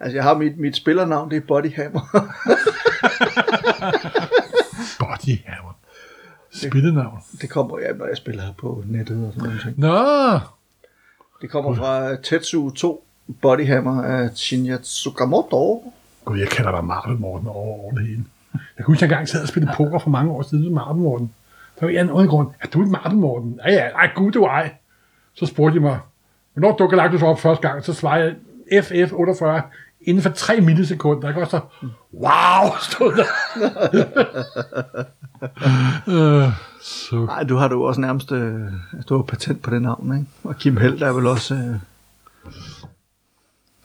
Altså, jeg har mit, mit spillernavn, det er Bodyhammer. Bodyhammer. Spillenavn. det kommer, ja, når jeg spiller på nettet og sådan noget. Nå, Det kommer fra Tetsu 2, Bodyhammer af Shinya Tsukamoto. Gud, jeg kalder dig Marvel Morten over, over det hele. Jeg kan huske, at jeg engang sad og spillede poker for mange år siden med Marvel Morten. Der var en anden grund. Er du et Marvel Morten? Ja, ja. Ej, gud, du ej. Så spurgte de mig, hvornår dukker Galactus op første gang? Så svarede jeg FF48 inden for 3 millisekunder. Ikke? Og så, wow, stod der. øh, så. Nej, du har du også nærmest øh, du har patent på det navn, ikke? Og Kim Held er vel også... Øh,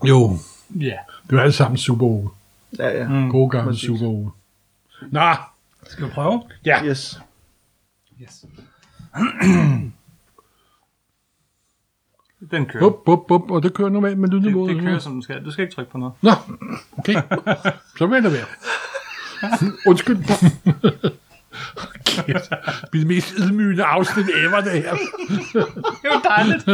Jo, Ja. det var alle sammen super uge. ja, ja. Mm. Gode gamle super uge. Nå, Skal vi prøve? ja. Yes. Yes. Den kører. Bup, bup, bup, og det kører normalt med Det, lydniveauet. det kører, som den skal. Du skal ikke trykke på noget. Nå, okay. Så venter vi. Undskyld. Kæft. Det er det mest ydmygende afsnit ever, det her. Det er jo dejligt.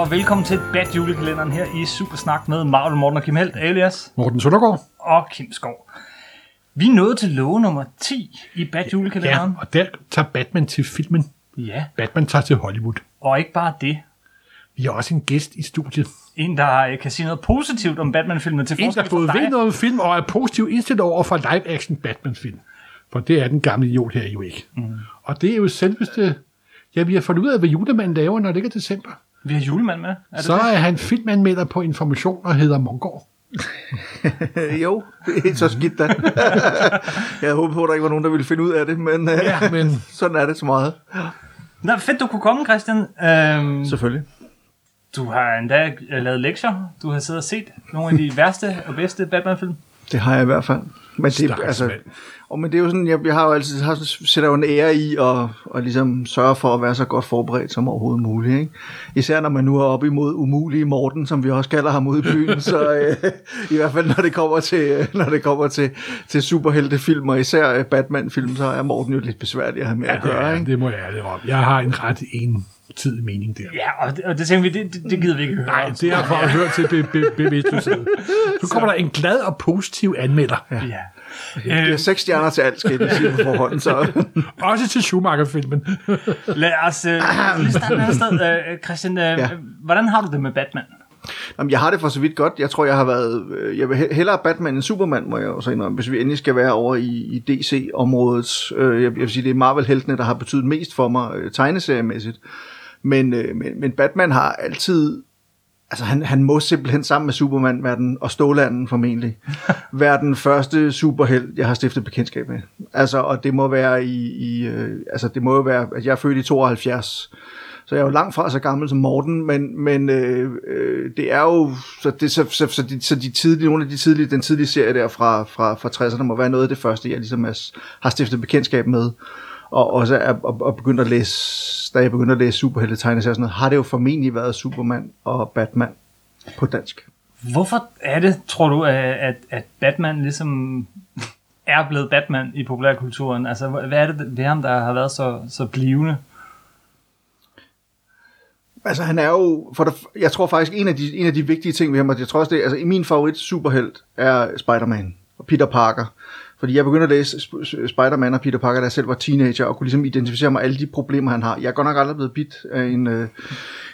Og velkommen til Bad Julekalenderen her i Supersnak med Marvel Morten og Kim Helt, alias Morten Søndergaard. og Kim Skov. Vi nået til love nummer 10 i Bad Ja, Julekalenderen. og der tager Batman til filmen. Ja, Batman tager til Hollywood. og ikke bare det. Vi har også en gæst i studiet. En, der øh, kan sige noget positivt om Batman-filmen til En, forskel der fra både ved noget om film og er positivt indstillet over for live-action Batman-film. For det er den gamle idiot her jo ikke. Mm. Og det er jo selveste... Ja, vi har fundet ud af, hvad julemanden laver, når det ikke er december. Vi har julemand med. Er det Så det? er han filmanmelder på Information og hedder Mongård. Jo, det er ikke så skidt da. jeg håber på, at der ikke var nogen, der ville finde ud af det, men, øh, Ja, men sådan er det så meget. Nå, fedt, du kunne komme, Christian. Øhm, Selvfølgelig. du har endda øh, lavet lektier. Du har siddet og set nogle af de værste og bedste Batman-film. Det har jeg i hvert fald. Men det, altså, mand. og men det er jo sådan, jeg, jeg har jo altid har, sætter jo en ære i at, at ligesom sørge for at være så godt forberedt som overhovedet muligt. Ikke? Især når man nu er oppe imod umulige Morten, som vi også kalder ham ude i byen. så øh, i hvert fald når det kommer til, øh, når det kommer til, til superheltefilm, og især øh, Batman-film, så er Morten jo lidt besværlig at have med at gøre. Ja, Ikke? det må jeg ærligt om. Jeg har en ret entydig mening der. Ja, og det, og det tænker vi, det, det, det gider vi ikke høre. Nej, det er for at høre til be, be, bevidstløshed. Nu kommer der en glad og positiv anmelder. Ja. Ja. Det er Øh, seks stjerner til alt, skal jeg sige på forhånd. Så. Også til Schumacher-filmen. lad os øh, lige starte et sted. Øh, Christian, øh, ja. hvordan har du det med Batman? Jamen, jeg har det for så vidt godt. Jeg tror, jeg har været... øh, Jeg vil he- hellere Batman end Superman, må jeg jo så indrømme, hvis vi endelig skal være over i, i DC-området. Jeg, jeg vil sige, det er Marvel-heltene, der har betydet mest for mig tegneseriemæssigt. Men, øh, men, men Batman har altid... Altså, han, han må simpelthen sammen med Superman være den, og Stålanden formentlig, være den første superhelt, jeg har stiftet bekendtskab med. Altså, og det må være i... i øh, altså, det må jo være... At jeg er født i 72, så jeg er jo langt fra så gammel som Morten, men, men øh, øh, det er jo, så, det, så, så, så, de, så de tidlige, nogle af de tidlige, den tidlige serie der fra, fra, fra 60'erne må være noget af det første, jeg ligesom er, har stiftet bekendtskab med, og også er, og, og begyndt at læse, da jeg begyndte at læse superhelte tegneserier og sådan noget, har det jo formentlig været Superman og Batman på dansk. Hvorfor er det, tror du, at, at, at Batman ligesom er blevet Batman i populærkulturen? Altså, hvad er det ved ham, der har været så, så blivende? Altså han er jo, for det, jeg tror faktisk en af, de, en af de vigtige ting ved ham, og jeg tror også det, altså min favorit superhelt er Spider-Man og Peter Parker. Fordi jeg begyndte at læse Sp- Spider-Man og Peter Parker, da jeg selv var teenager, og kunne ligesom identificere mig alle de problemer, han har. Jeg er godt nok aldrig blevet bidt af en, øh,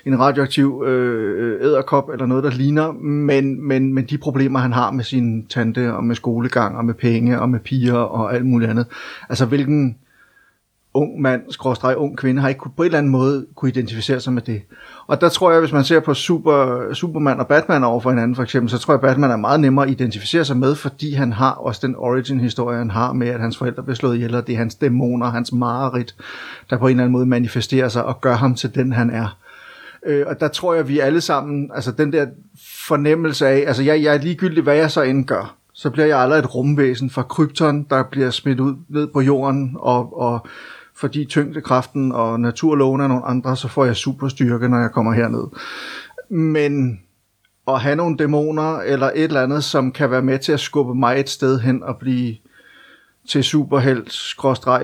en radioaktiv øh, æderkop eller noget, der ligner, men, men, men de problemer, han har med sin tante, og med skolegang, og med penge, og med piger, og alt muligt andet. Altså hvilken ung mand, skråstreg ung kvinde, har ikke kunne, på en eller anden måde kunne identificere sig med det. Og der tror jeg, hvis man ser på Super, Superman og Batman over for hinanden for eksempel, så tror jeg, at Batman er meget nemmere at identificere sig med, fordi han har også den origin-historie, han har med, at hans forældre blev slået ihjel, og det er hans dæmoner, hans mareridt, der på en eller anden måde manifesterer sig og gør ham til den, han er. Øh, og der tror jeg, at vi alle sammen, altså den der fornemmelse af, altså jeg, jeg er ligegyldig, hvad jeg så end gør, så bliver jeg aldrig et rumvæsen fra krypton, der bliver smidt ud ned på jorden, og, og fordi tyngdekraften og naturloven er nogle andre, så får jeg superstyrke, når jeg kommer herned. Men at have nogle dæmoner eller et eller andet, som kan være med til at skubbe mig et sted hen og blive til superhelt,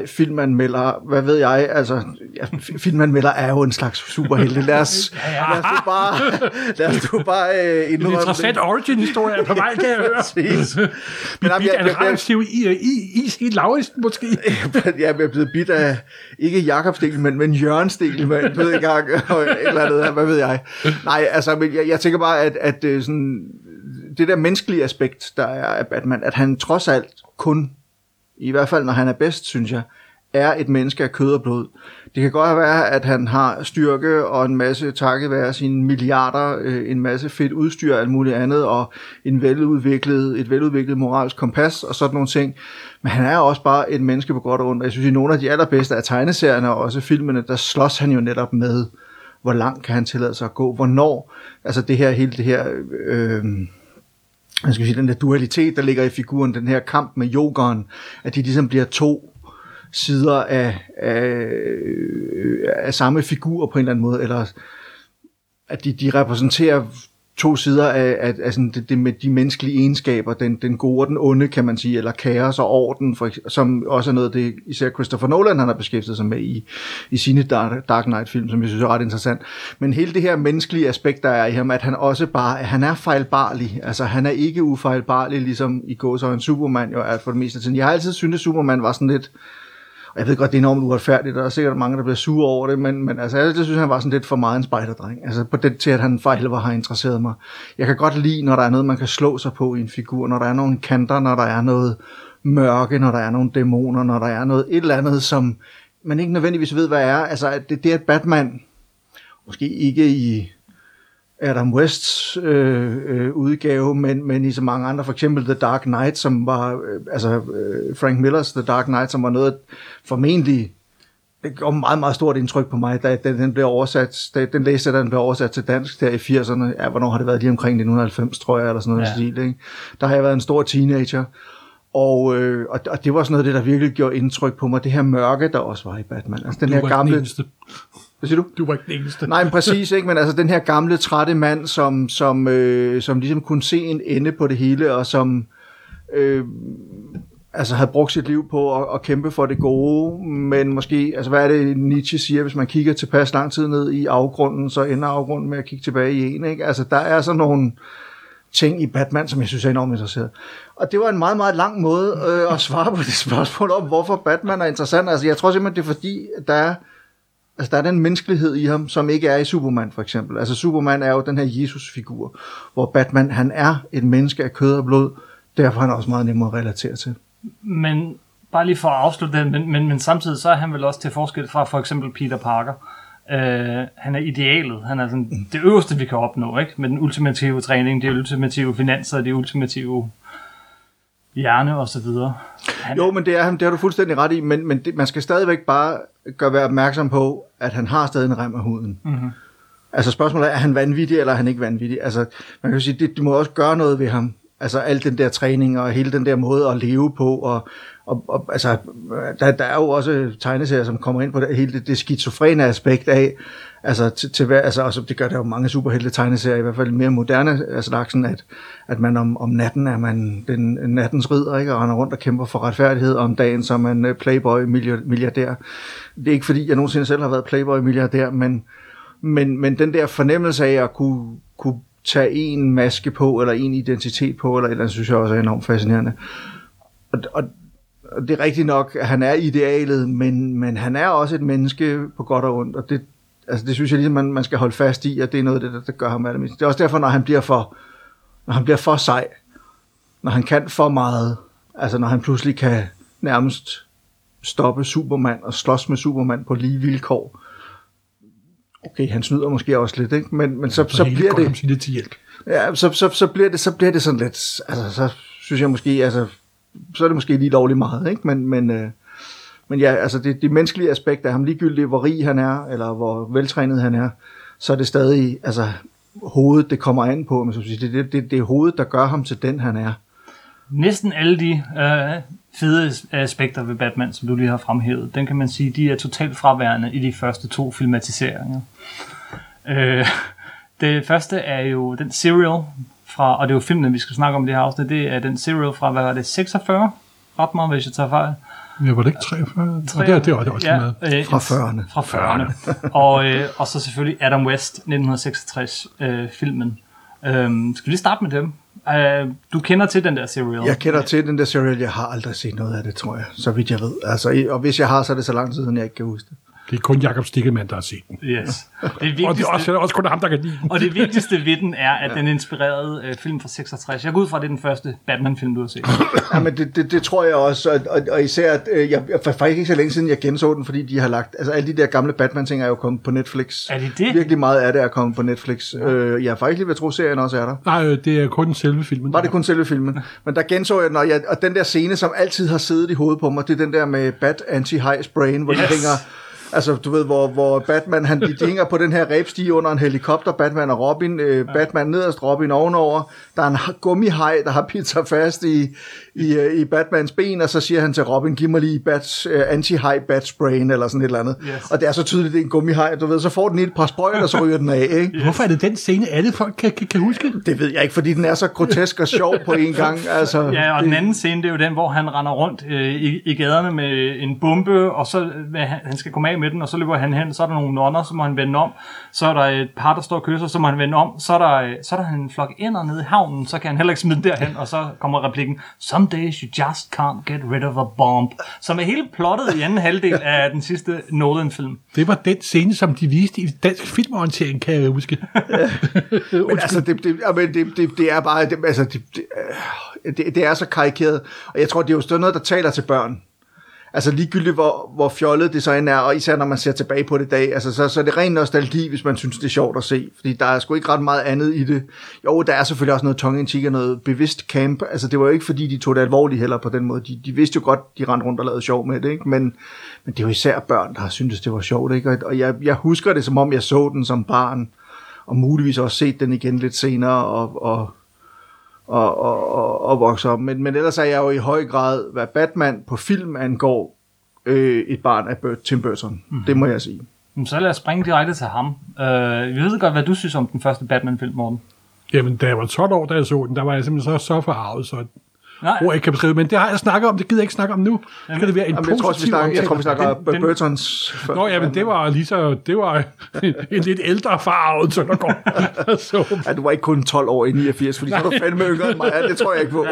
filmanmelder, hvad ved jeg, altså, ja, fi- filmanmelder er jo en slags superhelte. Lad os, lad os du bare, lad os du bare øh, En indrømme interessant origin-historie er på vej, kan jeg høre. Præcis. Men Men jamen, jeg, jeg, jeg, jeg, jeg, i, i, i måske. jeg, jeg er blevet bidt af, ikke Jakob Stil, men, Jørgen Stil, men ved ikke eller andet, hvad ved jeg. Nej, altså, men jeg, jeg tænker bare, at, at øh, sådan, det der menneskelige aspekt, der er af Batman, at han trods alt kun, i hvert fald når han er bedst, synes jeg, er et menneske af kød og blod. Det kan godt være, at han har styrke og en masse takket være sine milliarder, øh, en masse fedt udstyr og alt muligt andet, og en veludviklet, et veludviklet moralsk kompas og sådan nogle ting. Men han er også bare et menneske på godt og ondt. Jeg synes, i nogle af de allerbedste af tegneserierne og også filmene, der slås han jo netop med, hvor langt kan han tillade sig at gå, hvornår, altså det her, hele det her, øh, man skal sige, den der dualitet, der ligger i figuren, den her kamp med yogeren, at de ligesom bliver to sider af, af, øh, af samme figur på en eller anden måde, eller at de, de repræsenterer to sider af, af, af sådan det, det med de menneskelige egenskaber, den, den gode og den onde, kan man sige, eller kaos og orden, for, som også er noget, det især Christopher Nolan han har beskæftiget sig med i, i sine Dark, Dark Knight-film, som jeg synes er ret interessant. Men hele det her menneskelige aspekt, der er i ham, at han også bare, han er fejlbarlig, altså han er ikke ufejlbarlig, ligesom i en Superman jo er for det meste af tiden. Jeg har altid syntes, at Superman var sådan lidt, og jeg ved godt, det er enormt uretfærdigt, og der er sikkert mange, der bliver sure over det, men, men altså, jeg synes, han var sådan lidt for meget en spejderdreng. Altså på det til, at han for helvede har interesseret mig. Jeg kan godt lide, når der er noget, man kan slå sig på i en figur, når der er nogle kanter, når der er noget mørke, når der er nogle dæmoner, når der er noget et eller andet, som man ikke nødvendigvis ved, hvad er. Altså, det, det er at Batman, måske ikke i Adam Wests øh, øh, udgave, men, men i så mange andre, for eksempel The Dark Knight, som var, øh, altså øh, Frank Millers The Dark Knight, som var noget formentlig, det gjorde meget, meget stort indtryk på mig, da den, den blev oversat, da, den læste da den blev oversat til dansk der i 80'erne, ja, hvornår har det været lige omkring 1990, tror jeg, eller sådan noget Ja. stil, ikke? Der har jeg været en stor teenager, og, øh, og, og det var sådan noget, det der virkelig gjorde indtryk på mig, det her mørke, der også var i Batman. Altså den Du her den gamle... eneste. Hvad siger du? Du var ikke den eneste. Nej, men præcis, ikke? Men altså den her gamle, trætte mand, som, som, øh, som ligesom kunne se en ende på det hele, og som øh, altså havde brugt sit liv på at, at kæmpe for det gode, men måske, altså hvad er det Nietzsche siger, hvis man kigger tilpas lang tid ned i afgrunden, så ender afgrunden med at kigge tilbage i en, ikke? Altså der er sådan nogle ting i Batman, som jeg synes er enormt interesseret. Og det var en meget, meget lang måde øh, at svare på det spørgsmål om, hvorfor Batman er interessant. Altså jeg tror simpelthen, det er fordi, der er Altså, der er den menneskelighed i ham, som ikke er i Superman, for eksempel. Altså, Superman er jo den her Jesus-figur, hvor Batman, han er et menneske af kød og blod, derfor er han også meget nemmere at relatere til. Men bare lige for at afslutte det, men, men, men samtidig så er han vel også til forskel fra for eksempel Peter Parker. Øh, han er idealet. Han er sådan det øverste, vi kan opnå, ikke? Med den ultimative træning, det ultimative finanser, det ultimative hjerne og så videre. Han, Jo, men det, er, han- det har du fuldstændig ret i, men, men det, man skal stadigvæk bare gøre være opmærksom på, at han har stadig en rem af huden. Mhm. Altså spørgsmålet er, er han vanvittig, eller er han ikke vanvittig? Altså, man kan jo sige, det, det må også gøre noget ved ham. Altså al den der træning og hele den der måde at leve på. Og, og, og altså, der, der er jo også tegneserier, som kommer ind på det, hele det, det skizofrene aspekt af, altså, til, til hver, altså også, det gør der jo mange superhelte tegneserier, i hvert fald mere moderne altså, af slagsen, at, at man om, om natten er man den nattens ridder, ikke? og render rundt og kæmper for retfærdighed, og om dagen så er man øh, playboy-milliardær. Det er ikke fordi, jeg nogensinde selv har været playboy milliardær, men, men, men den der fornemmelse af at kunne, kunne tage en maske på, eller en identitet på, eller et eller andet, synes jeg også er enormt fascinerende. Og, og, og det er rigtigt nok, at han er idealet, men, men han er også et menneske på godt og ondt, og det, altså det synes jeg ligesom, man, man skal holde fast i, og det er noget af det, der, der gør ham allermest. Det er også derfor, når han bliver for, når han bliver for sej, når han kan for meget, altså når han pludselig kan nærmest stoppe Superman og slås med Superman på lige vilkår, okay, han snyder måske også lidt, ikke? Men, men så, så helt bliver det... sige det til hjælp. Ja, så, så, så, bliver det, så bliver det sådan lidt, altså så synes jeg måske, altså, så er det måske lige lovligt meget, ikke? Men, men, øh, men ja, altså det, det menneskelige aspekt af ham, ligegyldigt hvor rig han er, eller hvor veltrænet han er, så er det stadig, altså hovedet, det kommer an på, men så sige, det, det, det, det er hovedet, der gør ham til den, han er. Næsten alle de øh, fede aspekter ved Batman, som du lige har fremhævet, den kan man sige, de er totalt fraværende i de første to filmatiseringer. Øh, Det første er jo den Serial, fra, og det er jo filmen, vi skal snakke om i det her afsnit, det er den Serial fra, hvad var det, 46? Ret mig, hvis jeg tager fejl. Ja, var det ikke 43? Og det, er- det, var, det var også ja, med. øh, Fra 40'erne. Fra 40'erne. og, øh, og så selvfølgelig Adam West, 1966 øh, filmen. Øhm, skal vi lige starte med dem? Øh, du kender til den der serial. Jeg kender til den der serial, jeg har aldrig set noget af det, tror jeg, så vidt jeg ved. Altså, og hvis jeg har, så er det så lang tid siden, jeg ikke kan huske det. Det er kun Jakob Stikkelmann, der har set den. Yes. Det Og det vigtigste, er også, også kun ham, der kan lide den. og det vigtigste ved den er, at den inspirerede øh, film fra 66. Jeg går ud fra, at det er den første Batman-film, du har set. Ja, men det, det, det tror jeg også, og, og, og især, at øh, jeg, jeg, for faktisk ikke så længe siden, jeg genså den, fordi de har lagt, altså alle de der gamle Batman-ting er jo kommet på Netflix. Er det det? Virkelig meget af det er kommet på Netflix. Øh, jeg har faktisk lige ved at tro, at serien også er der. Nej, øh, det er kun selve filmen. Var det kun selve filmen? Men der genså jeg den, og, jeg, og den der scene, som altid har siddet i hovedet på mig, det er den der med Bat Anti-Highs Brain, hvor yes. Yes. de hænger, altså du ved, hvor, hvor Batman, han, de, hænger på den her rebstige under en helikopter, Batman og Robin, øh, Batman nederst, Robin ovenover, der er en gummihaj, der har sig fast i, i, øh, i Batmans ben, og så siger han til Robin, giv mig lige bats, øh, anti-high bat brain, eller sådan et eller andet. Yes. Og det er så tydeligt, det er en gummihaj, du ved, så får den et par sprøjter, og så ryger den af, ikke? Hvorfor er det den scene, alle folk kan, kan, kan huske? Det ved jeg ikke, fordi den er så grotesk og sjov på en gang. Altså, Ja, og det, den anden scene, det er jo den, hvor han render rundt øh, i, i gaderne med en bombe, og så øh, han, han skal komme af med den, og så løber han hen, så er der nogle nonner, så må han vende om, så er der et par, der står og kysser, så må han vende om, så er der, så er der en flok ender nede i havnen, så kan han heller ikke smide den derhen, og så kommer replikken, Some days you just can't get rid of a bomb, som er hele plottet i anden halvdel af den sidste Nolan-film. Det var den scene, som de viste i dansk filmorientering, kan jeg huske. Men altså, det, det, ja, men det, det, det er bare, det, altså, det, det, øh, det, det er så karikeret, og jeg tror, det er jo sådan noget, der taler til børn. Altså ligegyldigt, hvor, hvor fjollet det så end er, og især når man ser tilbage på det i dag, altså, så, så er det ren nostalgi, hvis man synes, det er sjovt at se, fordi der er sgu ikke ret meget andet i det. Jo, der er selvfølgelig også noget tongue in og noget bevidst camp, altså det var jo ikke fordi, de tog det alvorligt heller på den måde, de, de vidste jo godt, de rendte rundt og lavede sjov med det, ikke? Men, men det er jo især børn, der har syntes, det var sjovt, ikke? Og, og jeg, jeg husker det, som om jeg så den som barn, og muligvis også set den igen lidt senere, og, og, og, og, og, og vokse op. Men, men ellers er jeg jo i høj grad, hvad Batman på film angår, øh, et barn af Burt, Tim Burton. Mm. Det må jeg sige. Men Så lad os springe direkte til ham. Øh, vi ved godt, hvad du synes om den første Batman-film, Morten. Jamen, da jeg var 12 år, da jeg så den, der var jeg simpelthen så, så forarvet, så Nej, ord jeg ikke kan beskrive. Men det har jeg snakket om, det gider jeg ikke snakke om nu. Så skal det være en Jamen, jeg, tror, vi positiv snakker, jeg tror, vi snakker Den- den, Burtons... Nå, ja, men det var lige så, det var en lidt ældre farvet Søndergaard. så, Ja, du var ikke kun 12 år i 89, fordi så er du fandme yngre end mig. Ja, det tror jeg ikke på.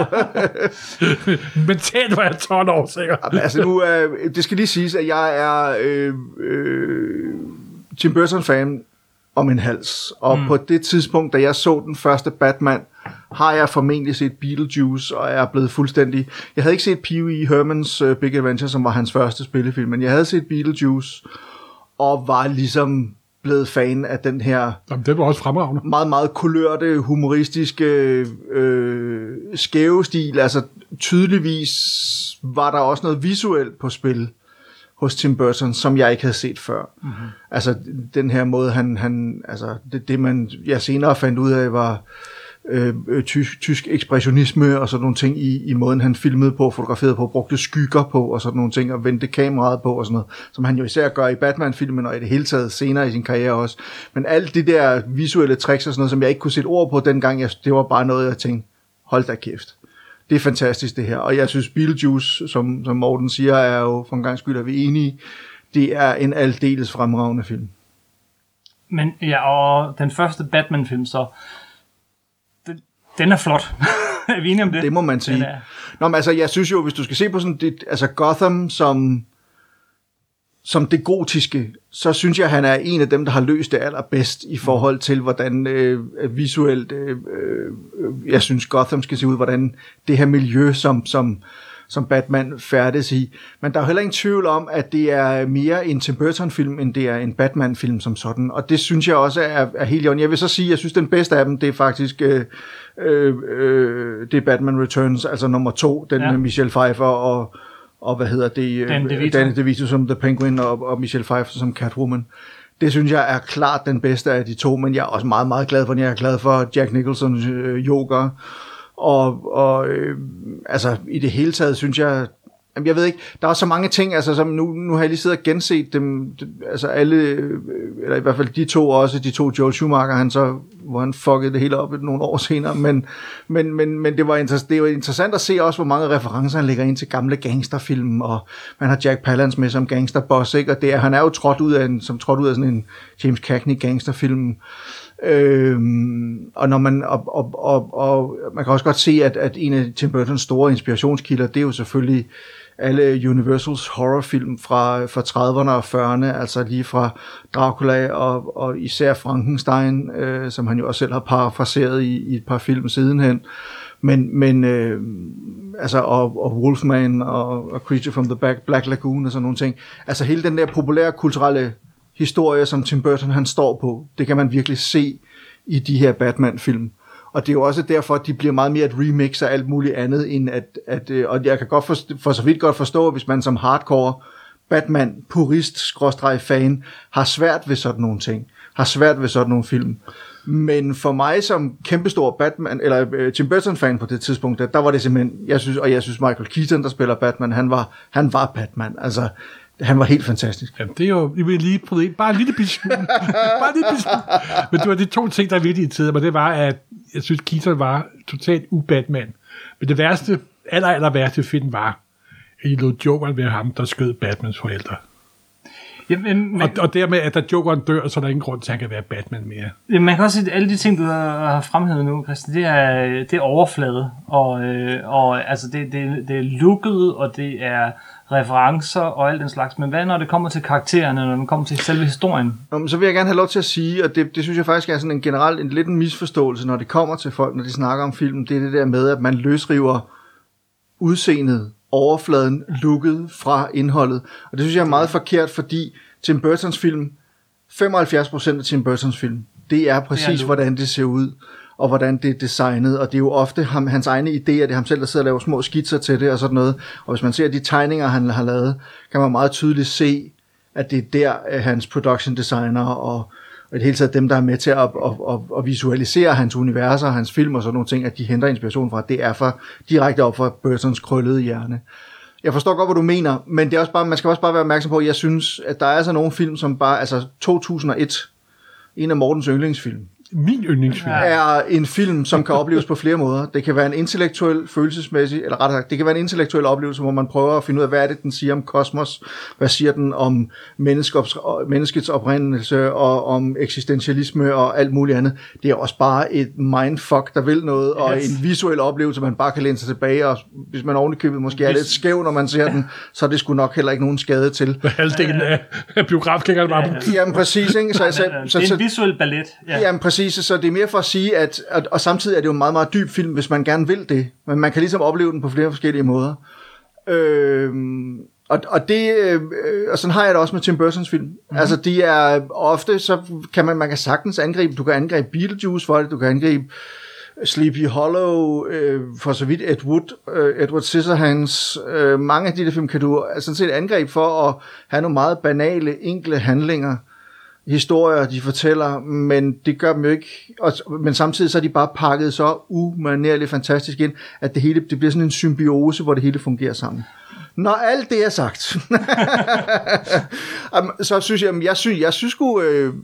mentalt var jeg 12 år, sikkert. Jamen, altså nu, øh, det skal lige siges, at jeg er øh, øh, Tim Burton-fan om en hals. Og mm. på det tidspunkt, da jeg så den første Batman, har jeg formentlig set Beetlejuice, og er blevet fuldstændig... Jeg havde ikke set Pee Wee Hermans uh, Big Adventure, som var hans første spillefilm, men jeg havde set Beetlejuice, og var ligesom blevet fan af den her Jamen, det var også fremragende. meget, meget kulørte, humoristiske, øh, skæve stil. Altså tydeligvis var der også noget visuelt på spil hos Tim Burton, som jeg ikke havde set før. Mm-hmm. Altså den her måde, han, han altså det, det man, jeg senere fandt ud af, var Øh, øh, tysk, tysk ekspressionisme og sådan nogle ting i, i måden, han filmede på, fotograferede på, brugte skygger på og sådan nogle ting, og vendte kameraet på og sådan noget, som han jo især gør i Batman-filmen og i det hele taget senere i sin karriere også. Men alt det der visuelle tricks og sådan noget, som jeg ikke kunne sætte ord på dengang, jeg, det var bare noget, jeg tænkte, hold da kæft. Det er fantastisk det her, og jeg synes Beetlejuice, som, som Morten siger, er jo for en gang skyld, er vi enige, det er en aldeles fremragende film. Men ja, og den første Batman-film så, den, er flot. er vi enige om det? Det må man sige. Er, Nå, men altså, jeg synes jo, hvis du skal se på sådan det, altså Gotham som, som det gotiske, så synes jeg, han er en af dem, der har løst det allerbedst i forhold til, hvordan øh, visuelt, øh, øh, jeg synes, Gotham skal se ud, hvordan det her miljø, som, som, som Batman færdes i. Men der er heller ingen tvivl om, at det er mere en Tim Burton-film, end det er en Batman-film som sådan. Og det synes jeg også er, er helt i orden. Jeg vil så sige, at jeg synes, den bedste af dem, det er faktisk øh, øh, øh, det er Batman Returns, altså nummer to, den Ja. med Michelle Pfeiffer og, og hvad hedder det? øh, Danny DeVito. DeVito som The Penguin og, og Michelle Pfeiffer som Catwoman. Det synes jeg er klart den bedste af de to, men jeg er også meget, meget glad for den. Jeg er glad for Jack Nicholsons øh, Joker. Og, og øh, altså, i det hele taget synes jeg, Jamen, jeg ved ikke, der er så mange ting, altså som nu, nu har jeg lige siddet og genset dem, altså alle, øh, eller i hvert fald de to også, de to Joel Schumacher, han så, hvor han fuckede det hele op nogle år senere, men, men, men, men det, var inter, det var interessant at se også, hvor mange referencer han lægger ind til gamle gangsterfilm, og man har Jack Palance med som gangsterboss, ikke? og det, er- han er jo trådt ud af en, som trådt ud af sådan en James Cagney gangsterfilm, Øhm, og, når man, og, og, og, og man kan også godt se, at, at en af Tim Burtons store inspirationskilder, det er jo selvfølgelig alle Universals horrorfilm fra, fra 30'erne og 40'erne, altså lige fra Dracula og, og især Frankenstein, øh, som han jo også selv har parafraseret i, i et par film sidenhen. Men, men øh, altså, og, og Wolfman og, og Creature from the Black, Black Lagoon og sådan nogle ting. Altså hele den der populære kulturelle historie, som Tim Burton han står på, det kan man virkelig se i de her Batman-film. Og det er jo også derfor, at de bliver meget mere et remix af alt muligt andet, end at, at øh, og jeg kan godt for, for så vidt godt forstå, hvis man som hardcore Batman, purist, skråstreg fan, har svært ved sådan nogle ting, har svært ved sådan nogle film. Men for mig som kæmpestor Batman, eller øh, Tim Burton fan på det tidspunkt, der, der var det simpelthen, jeg synes, og jeg synes Michael Keaton, der spiller Batman, han var, han var Batman. Altså, han var helt fantastisk. Jamen, det er jo, jeg vil lige prøve det. Bare en lille bitte smule. Bare en lille bitte smule. Men det var de to ting, der virkelig irriterede mig. Det var, at jeg synes, Keaton var totalt u-Batman. Men det værste, aller, aller værste film var, at I lod Jokeren være ham, der skød Batmans forældre. Jamen, men, Og, og dermed, at da Jokeren dør, så er der ingen grund til, at han kan være Batman mere. Jamen, man kan også sige, at alle de ting, du har har fremhævet nu, Christian, det er, det er overflade. Og, øh, og altså, det, det, det er lukket, og det er referencer og alt den slags. Men hvad når det kommer til karaktererne, når det kommer til selve historien? Nå, men så vil jeg gerne have lov til at sige, og det, det synes jeg faktisk er sådan en generelt en lidt en misforståelse, når det kommer til folk, når de snakker om film, det er det der med, at man løsriver udseendet, overfladen, lukket fra indholdet. Og det synes jeg er meget forkert, fordi Tim Burtons film, 75% af Tim Burtons film, det er præcis, lukket. hvordan det ser ud, og hvordan det er designet, og det er jo ofte ham, hans egne idéer, det er ham selv, der sidder og laver små skitser til det, og sådan noget. Og hvis man ser de tegninger, han har lavet, kan man meget tydeligt se, at det er der, at hans production designer og, og i det hele taget dem, der er med til at, at, at, at visualisere hans universer, hans film og sådan nogle ting, at de henter inspiration fra, det er fra direkte op fra Burtons krøllede hjerne. Jeg forstår godt, hvad du mener, men det er også bare, man skal også bare være opmærksom på, at jeg synes, at der er altså nogle film, som bare, altså 2001, en af Mortens yndlingsfilm, min yndlingsfilm. Ja. er en film, som kan opleves på flere måder. Det kan være en intellektuel, følelsesmæssig, eller rettere sagt, det kan være en intellektuel oplevelse, hvor man prøver at finde ud af, hvad er det, den siger om kosmos, hvad siger den om menneskets, menneskets oprindelse, og om eksistentialisme og alt muligt andet. Det er også bare et mindfuck, der vil noget, og Yes. en visuel oplevelse, man bare kan læne sig tilbage, og hvis man ovenikøbet måske er lidt skæv, når man ser den, så er det sgu nok heller ikke nogen skade til. Halvdelen af, var på Jamen præcis, ikke? Så, så, det så, er så, en visuel ballet. Ja. Ja. Jamen præcis, så det er mere for at sige, at, at og samtidig er det jo en meget, meget dyb film, hvis man gerne vil det. Men man kan ligesom opleve den på flere forskellige måder. Øhm, og, og det, øh, og sådan har jeg det også med Tim Burtons film. Mm-hmm. Altså de er ofte, så kan man, man kan sagtens angribe, du kan angribe Beetlejuice for det, du kan angribe Sleepy Hollow, øh, for så vidt Ed Wood, øh, Edward Scissorhands, øh, mange af de der film kan du altså sådan set angribe for at have nogle meget banale, enkle handlinger, historier, de fortæller, men det gør dem jo ikke, og, men samtidig så er de bare pakket så umanerligt fantastisk ind, at det hele det bliver sådan en symbiose, hvor det hele fungerer sammen. Når alt det er sagt, så synes jeg, jeg synes, jeg synes sgu, øh,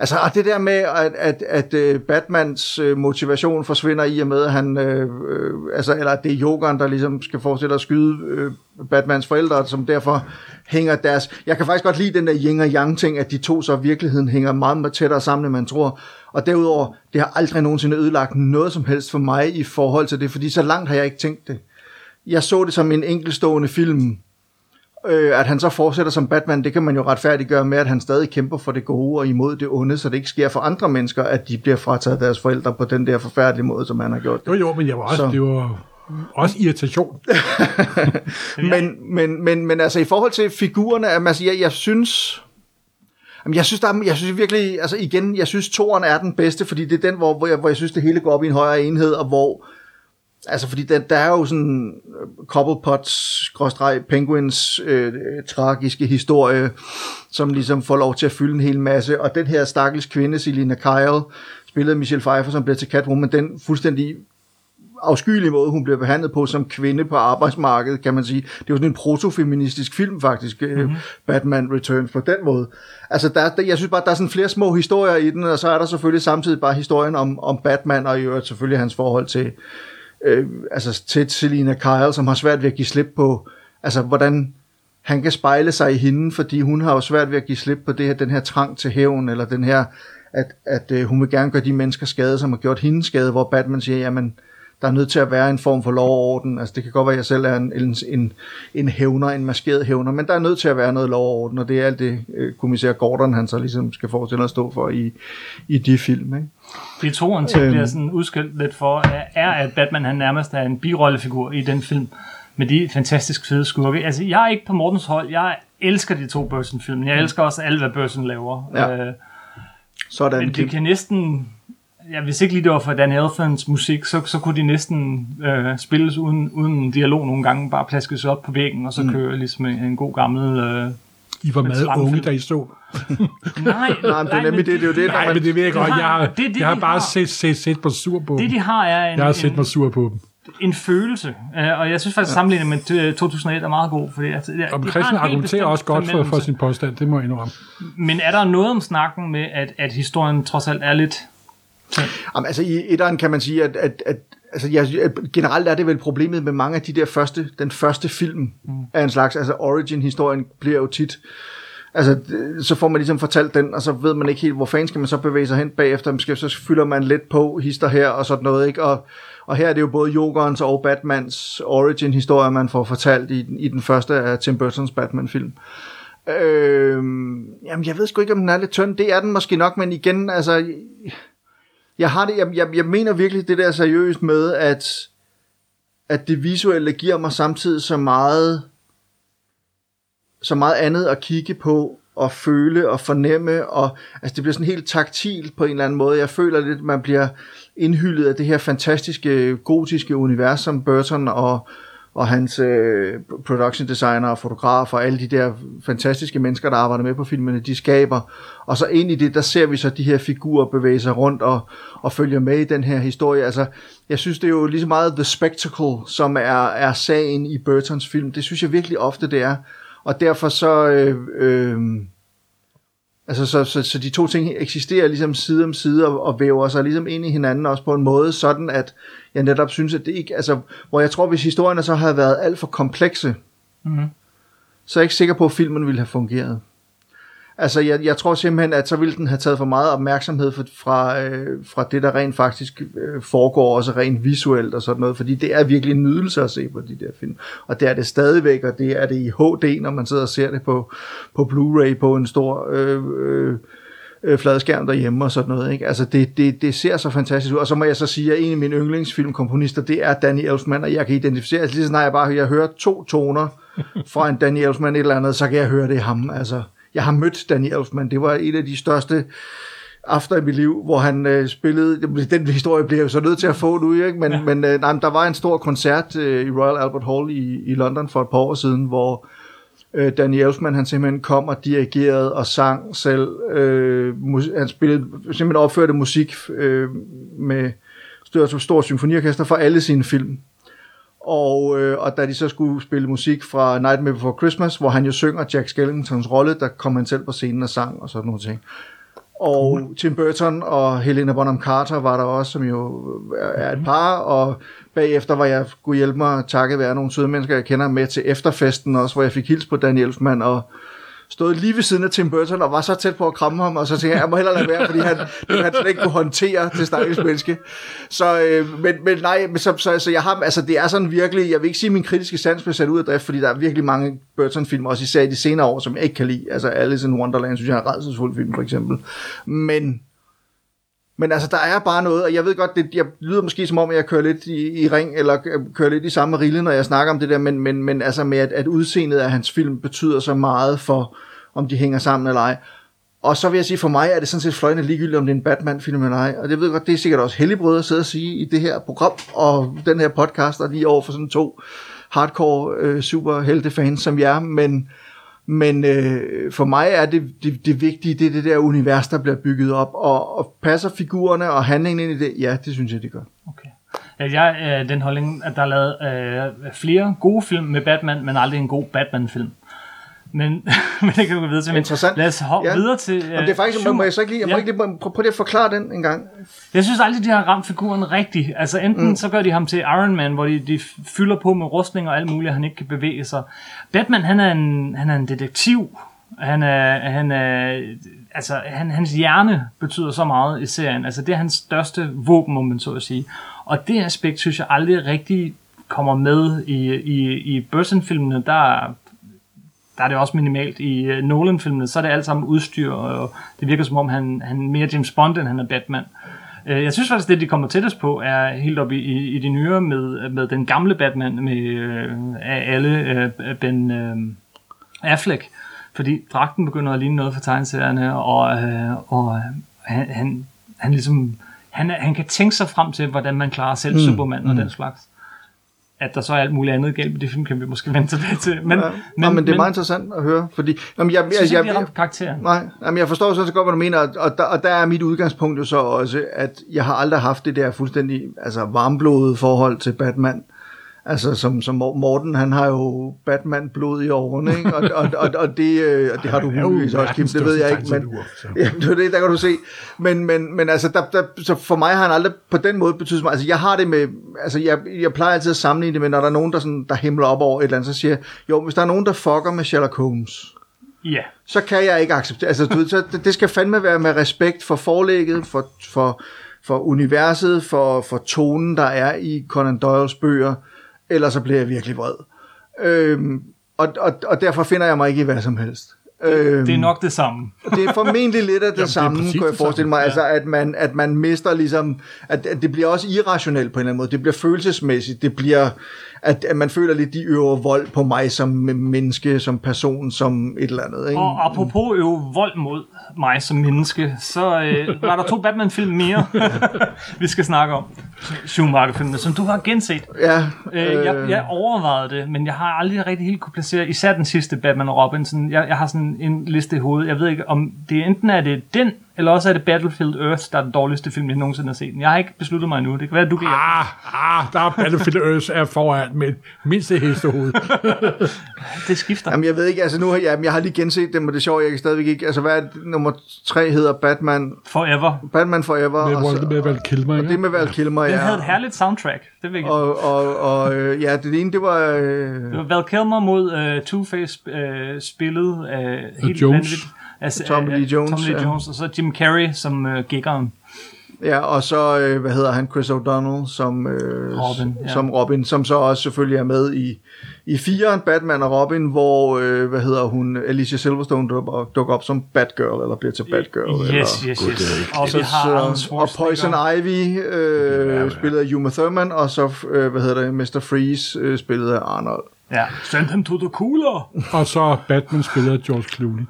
altså og det der med, at, at, at øh, Batmans øh, motivation forsvinder i og med, at han, øh, øh, altså, eller at det er Jokeren, der ligesom skal fortsætte at skyde øh, Batmans forældre, som derfor hænger deres, jeg kan faktisk godt lide den der yin og yang ting, at de to så i virkeligheden hænger meget, meget tættere sammen, end man tror, og derudover, det har aldrig nogensinde ødelagt noget som helst for mig i forhold til det, fordi så langt har jeg ikke tænkt det. Jeg så det som en enkeltstående film, Øh, at han så fortsætter som Batman, det kan man jo retfærdiggøre med, at han stadig kæmper for det gode og imod det onde, så det ikke sker for andre mennesker, at de bliver frataget deres forældre på den der forfærdelige måde, som han har gjort. Jo, jo, men jeg var også, Så. det var også irritation. Men, men, men, men altså i forhold til figurerne, altså, jeg, jeg synes... Jamen, jeg synes, der er, jeg synes virkelig, altså igen, jeg synes toren er den bedste, fordi det er den, hvor, hvor, jeg, hvor jeg synes, det hele går op i en højere enhed, og hvor, altså fordi der, der er jo sådan øh, Cobblepots, gråstreg, Penguins øh, tragiske historie, som ligesom får lov til at fylde en hel masse, og den her stakkels kvinde, Selina Kyle, spillet af Michelle Pfeiffer, som bliver til Catwoman, den fuldstændig afskyelige måde, hun bliver behandlet på som kvinde på arbejdsmarkedet, kan man sige. Det er jo sådan en protofeministisk film faktisk, mm-hmm. Batman Returns på den måde. Altså, der, der, jeg synes bare, der er sådan flere små historier i den, og så er der selvfølgelig samtidig bare historien om, om Batman, og i øvrigt selvfølgelig hans forhold til, øh, altså til Selina Kyle, som har svært ved at give slip på, altså hvordan han kan spejle sig i hende, fordi hun har jo svært ved at give slip på det her, den her trang til hævn, eller den her, at, at øh, hun vil gerne gøre de mennesker skade, som har gjort hende skade, hvor Batman siger, jamen, der er nødt til at være en form for lov og orden. Altså det kan godt være, at jeg selv er en, en, en, en hævner, en maskeret hævner, men der er nødt til at være noget lov og orden, og det er alt det, øh, kommissær Gordon, han så ligesom skal forestille at stå for i, i de film. Ikke? Det toren til Øhm. bliver sådan udskilt lidt for, er- at Batman han nærmest er en birollefigur i den film, med de fantastisk fede skurke. Altså, jeg er ikke på Mortens hold. Jeg elsker de to Burton-film. Jeg elsker også alt, hvad Burton laver. Ja. Øh, Sådan, men det kan næsten... Ja, hvis ikke lige det var for Dan Elfmans musik, så, så kunne de næsten øh, spilles uden, uden dialog nogle gange, bare plaskes op på væggen, og så mm. køre ligesom en, en god gammel... Øh, I var meget unge, da I så. nej, Nej, men det er nemlig det, det er jo det, Nej, når men det ved jeg godt. har- Jeg har, det det, jeg har bare har. set, set, set mig sur på Det dem. de har er en, Jeg har set en, mig sur på dem. en følelse, øh, og jeg synes faktisk, at sammenligningen med øh, 2001 er meget god, fordi altså, de Og Christian argumenterer også godt for, for sin påstand, det må jeg indrømme. Men er der noget om snakken med, at, at historien trods alt er lidt... Jamen, altså i etteren kan man sige, at, at, at altså, at generelt er det vel problemet med mange af de der første, den første film mm. af en slags, altså origin-historien bliver jo tit, altså så får man ligesom fortalt den, og så ved man ikke helt, hvor fanden skal man så bevæge sig hen bagefter, måske så fylder man lidt på hister her og sådan noget, ikke? Og, og her er det jo både Jokerens og Batmans origin-historie, man får fortalt i, den- i den første af Tim Burtons Batman-film. Øhm, jamen, jeg ved sgu ikke, om den er lidt tynd. Det er den måske nok, men igen, altså, jeg har det, jeg, jeg, jeg mener virkelig det der seriøst med, at, at det visuelle giver mig samtidig så meget, så meget andet at kigge på, og føle og fornemme, og altså det bliver sådan helt taktilt på en eller anden måde. Jeg føler lidt, at man bliver indhyldet af det her fantastiske, gotiske univers, som Burton og, og hans øh, production designer og fotografer og alle de der fantastiske mennesker, der arbejder med på filmene, de skaber. Og så ind i det, der ser vi så de her figurer bevæge sig rundt og, og følge med i den her historie. Altså, jeg synes, det er jo lige så meget the spectacle, som er, er sagen i Burtons film. Det synes jeg virkelig ofte, det er. Og derfor så... Øh, øh, Altså, så, så, så de to ting eksisterer ligesom side om side og, og væver sig ligesom ind i hinanden også på en måde, sådan at jeg netop synes, at det ikke, altså, hvor jeg tror, hvis historierne så havde været alt for komplekse, Mhm. så er jeg ikke sikker på, at filmen ville have fungeret. Altså, jeg, jeg tror simpelthen, at så ville den have taget for meget opmærksomhed fra, fra, øh, fra det, der rent faktisk øh, foregår, også rent visuelt og sådan noget, fordi det er virkelig en nydelse at se på de der film. Og det er det stadigvæk, og det er det i HD, når man sidder og ser det på, på Blu-ray på en stor øh, øh, øh, fladskærm derhjemme og sådan noget. Ikke? Altså, det, det, det ser så fantastisk ud. Og så må jeg så sige, at en af mine yndlingsfilmkomponister, det er Danny Elfman, og jeg kan identificere, altså lige så snart jeg bare jeg hører to toner fra en Danny Elfman et eller andet, så kan jeg høre det er ham. Altså, jeg har mødt Danny Elfman. Det var en af de største after i mit liv, hvor han øh, spillede, den historie bliver jeg jo så nødt til at få nu, ikke? men, ja. men øh, nej, men der var en stor koncert øh, i Royal Albert Hall i, i London for et par år siden, hvor øh, Danny Elfman, han simpelthen kom og dirigerede og sang selv. Øh, mus- han spillede, simpelthen opførte musik øh, med stort, stort symfoniorkester for alle sine film. Og, øh, og da de så skulle spille musik fra Nightmare Before Christmas, hvor han jo synger Jack Skellingtons rolle, der kom han selv på scenen og sang og sådan nogle ting. Og mm. Tim Burton og Helena Bonham Carter var der også, som jo er et par, og bagefter var jeg skulle hjælpe mig, takket være nogle søde mennesker, jeg kender med til efterfesten også, hvor jeg fik hils på Daniel Elfman, og stod lige ved siden af Tim Burton, og var så tæt på at kramme ham, og så tænkte jeg, jeg må hellere lade være, fordi han, det han slet ikke kunne håndtere det stakkels menneske. Så, øh, men, men nej, men så, så, så jeg har, altså det er sådan virkelig, jeg vil ikke sige, at min kritiske sans bliver sat ud af drift, fordi der er virkelig mange Burton-film, også især i de senere år, som jeg ikke kan lide. Altså Alice in Wonderland, synes jeg er en redselsfuld film, for eksempel. Men, men altså, der er bare noget, og jeg ved godt, det jeg lyder måske som om, jeg kører lidt i, i ring, eller kører lidt i samme rille, når jeg snakker om det der, men, men, men altså med, at, at udseendet af hans film betyder så meget for, om de hænger sammen eller ej. Og så vil jeg sige, for mig er det sådan set fløjende ligegyldigt, om det er en Batman-film eller ej. Og det ved jeg godt, det er sikkert også helligbrød at sidde og sige i det her program, og den her podcast, og lige over for sådan to hardcore øh, superheltefans som jeg er, men, men øh, for mig er det, det, det vigtige, det er det der univers, der bliver bygget op, og, og passer figurerne og handlingen ind i det? Ja, det synes jeg, det gør. Okay. jeg er øh, den holdning, at der er lavet øh, flere gode film med Batman, men aldrig en god Batman-film. Men, men det kan vi gå videre til. Interessant. Lad os hoppe Ja. videre til... Jamen, det er faktisk, må, må jeg så ikke lige, jeg må Ja. ikke lige prøve, at forklare den en gang. Jeg synes aldrig, de har ramt figuren rigtigt. Altså enten mm. så gør de ham til Iron Man, hvor de, de fylder på med rustning og alt muligt, og han ikke kan bevæge sig. Batman, han er en, han er en detektiv. Han er, han er, altså, han, hans hjerne betyder så meget i serien. Altså, det er hans største våben, må man så at sige. Og det aspekt, synes jeg aldrig rigtig kommer med i, i, i Burton-filmene. Der, der er det også minimalt. I øh, Nolan-filmene, så er det alt sammen udstyr, og det virker som om, han, han er mere James Bond, end han er Batman. Øh, Jeg synes faktisk, det de kommer tættest på, er helt op i, i, i de nyere med, med den gamle Batman, med øh, af alle øh, Ben øh, Affleck. Fordi dragten begynder at ligne noget for tegneserierne, og, øh, og han, han, han ligesom... Han, han kan tænke sig frem til, hvordan man klarer selv mm. Superman og den slags. At der så er alt muligt andet galt med det film, kan vi måske vende tilbage til. Men, Ja, men, men det er meget interessant at høre, fordi jamen, jeg, jeg jeg, jeg, karakteren. Nej, jamen jeg forstår så godt, hvad du mener, og- og der, og der er mit udgangspunkt jo så også, at jeg har aldrig haft det der fuldstændig altså varmblodet forhold til Batman. Altså som, som Mor- Morten, han har jo Batman-blod i årene, ikke? Og, og, og, og, det, øh, og det har du muligvis også, Kim, det ved jeg ikke, men. Ja, det er det, der kan du se. Men, men, men altså, der, der, så for mig har han aldrig på den måde betydet meget. Altså, jeg har det med, altså, jeg, jeg plejer altid at sammenligne det med, når der er nogen, der, sådan, der himler op over et eller andet, så siger jeg, jo, hvis der er nogen, der fucker med Sherlock Holmes, Ja. så kan jeg ikke acceptere, altså, du ved, så det, det skal fandme være med respekt for forlægget, for, for, for universet, for, for tonen, der er i Conan Doyles bøger, ellers så bliver jeg virkelig vred. Øhm, og, og, og derfor finder jeg mig ikke i hvad som helst. Øhm, Det er nok det samme. det er formentlig lidt af det er samme, præcis kunne jeg det forestille mig. samme, Altså, at man, at man mister ligesom... At, at det bliver også irrationelt på en eller anden måde. Det bliver følelsesmæssigt. Det bliver... At, at man føler lidt, de øver vold på mig som menneske, som person, som et eller andet. Ikke? Og apropos øve vold mod mig som menneske, så øh, var der to Batman-film mere, vi skal snakke om. Schumacher-filmene, som du har genset. Ja, Øh, jeg, jeg overvejede det, men jeg har aldrig rigtig helt kunne placere, især den sidste Batman og Robin. Sådan, jeg, jeg har sådan en liste i hovedet. Jeg ved ikke, om det enten er det den, eller også er det Battlefield Earth, der er den dårligste film, jeg nogensinde har set. Jeg har ikke besluttet mig endnu. Det kan være, at du kan. Ah, ah, der er Battlefield Earth er foran med mindste hestehoved. Det skifter. Jamen, jeg ved ikke, altså nu har jeg, jeg har lige genset dem, og det er sjovt, jeg kan stadigvæk ikke, altså hvad er det, nummer tre hedder Batman, Forever. Batman Forever, Med, og, så, med Val Kilmer, og ikke? det med Val Kilmer, Den ja. havde et herligt soundtrack. Det vil jeg. Og, og, og øh, ja, det ene, det var... Øh, Det var Val Kilmer mod uh, Two-Face uh, spillet uh, helt Jones. vanvittigt. Altså, Tommy Lee øh, Jones, Tommy Lee ja. Jones, og så Jim Carrey som uh, giggeren. Ja, og så, øh, hvad hedder han, Chris O'Donnell som, øh, Robin, ja. som Robin, som så også selvfølgelig er med i, i firen, Batman og Robin, hvor, øh, hvad hedder hun, Alicia Silverstone dukker, dukker op som Batgirl, eller bliver til Batgirl. Yes, eller, yes, yes. Og Så, vi har så, og Poison. Ivy øh, spillet af Uma Thurman, og så, øh, hvad hedder det, Mr. Freeze øh, spillet af Arnold. Ja. Send him to the cooler. Og så Batman spiller George Clooney.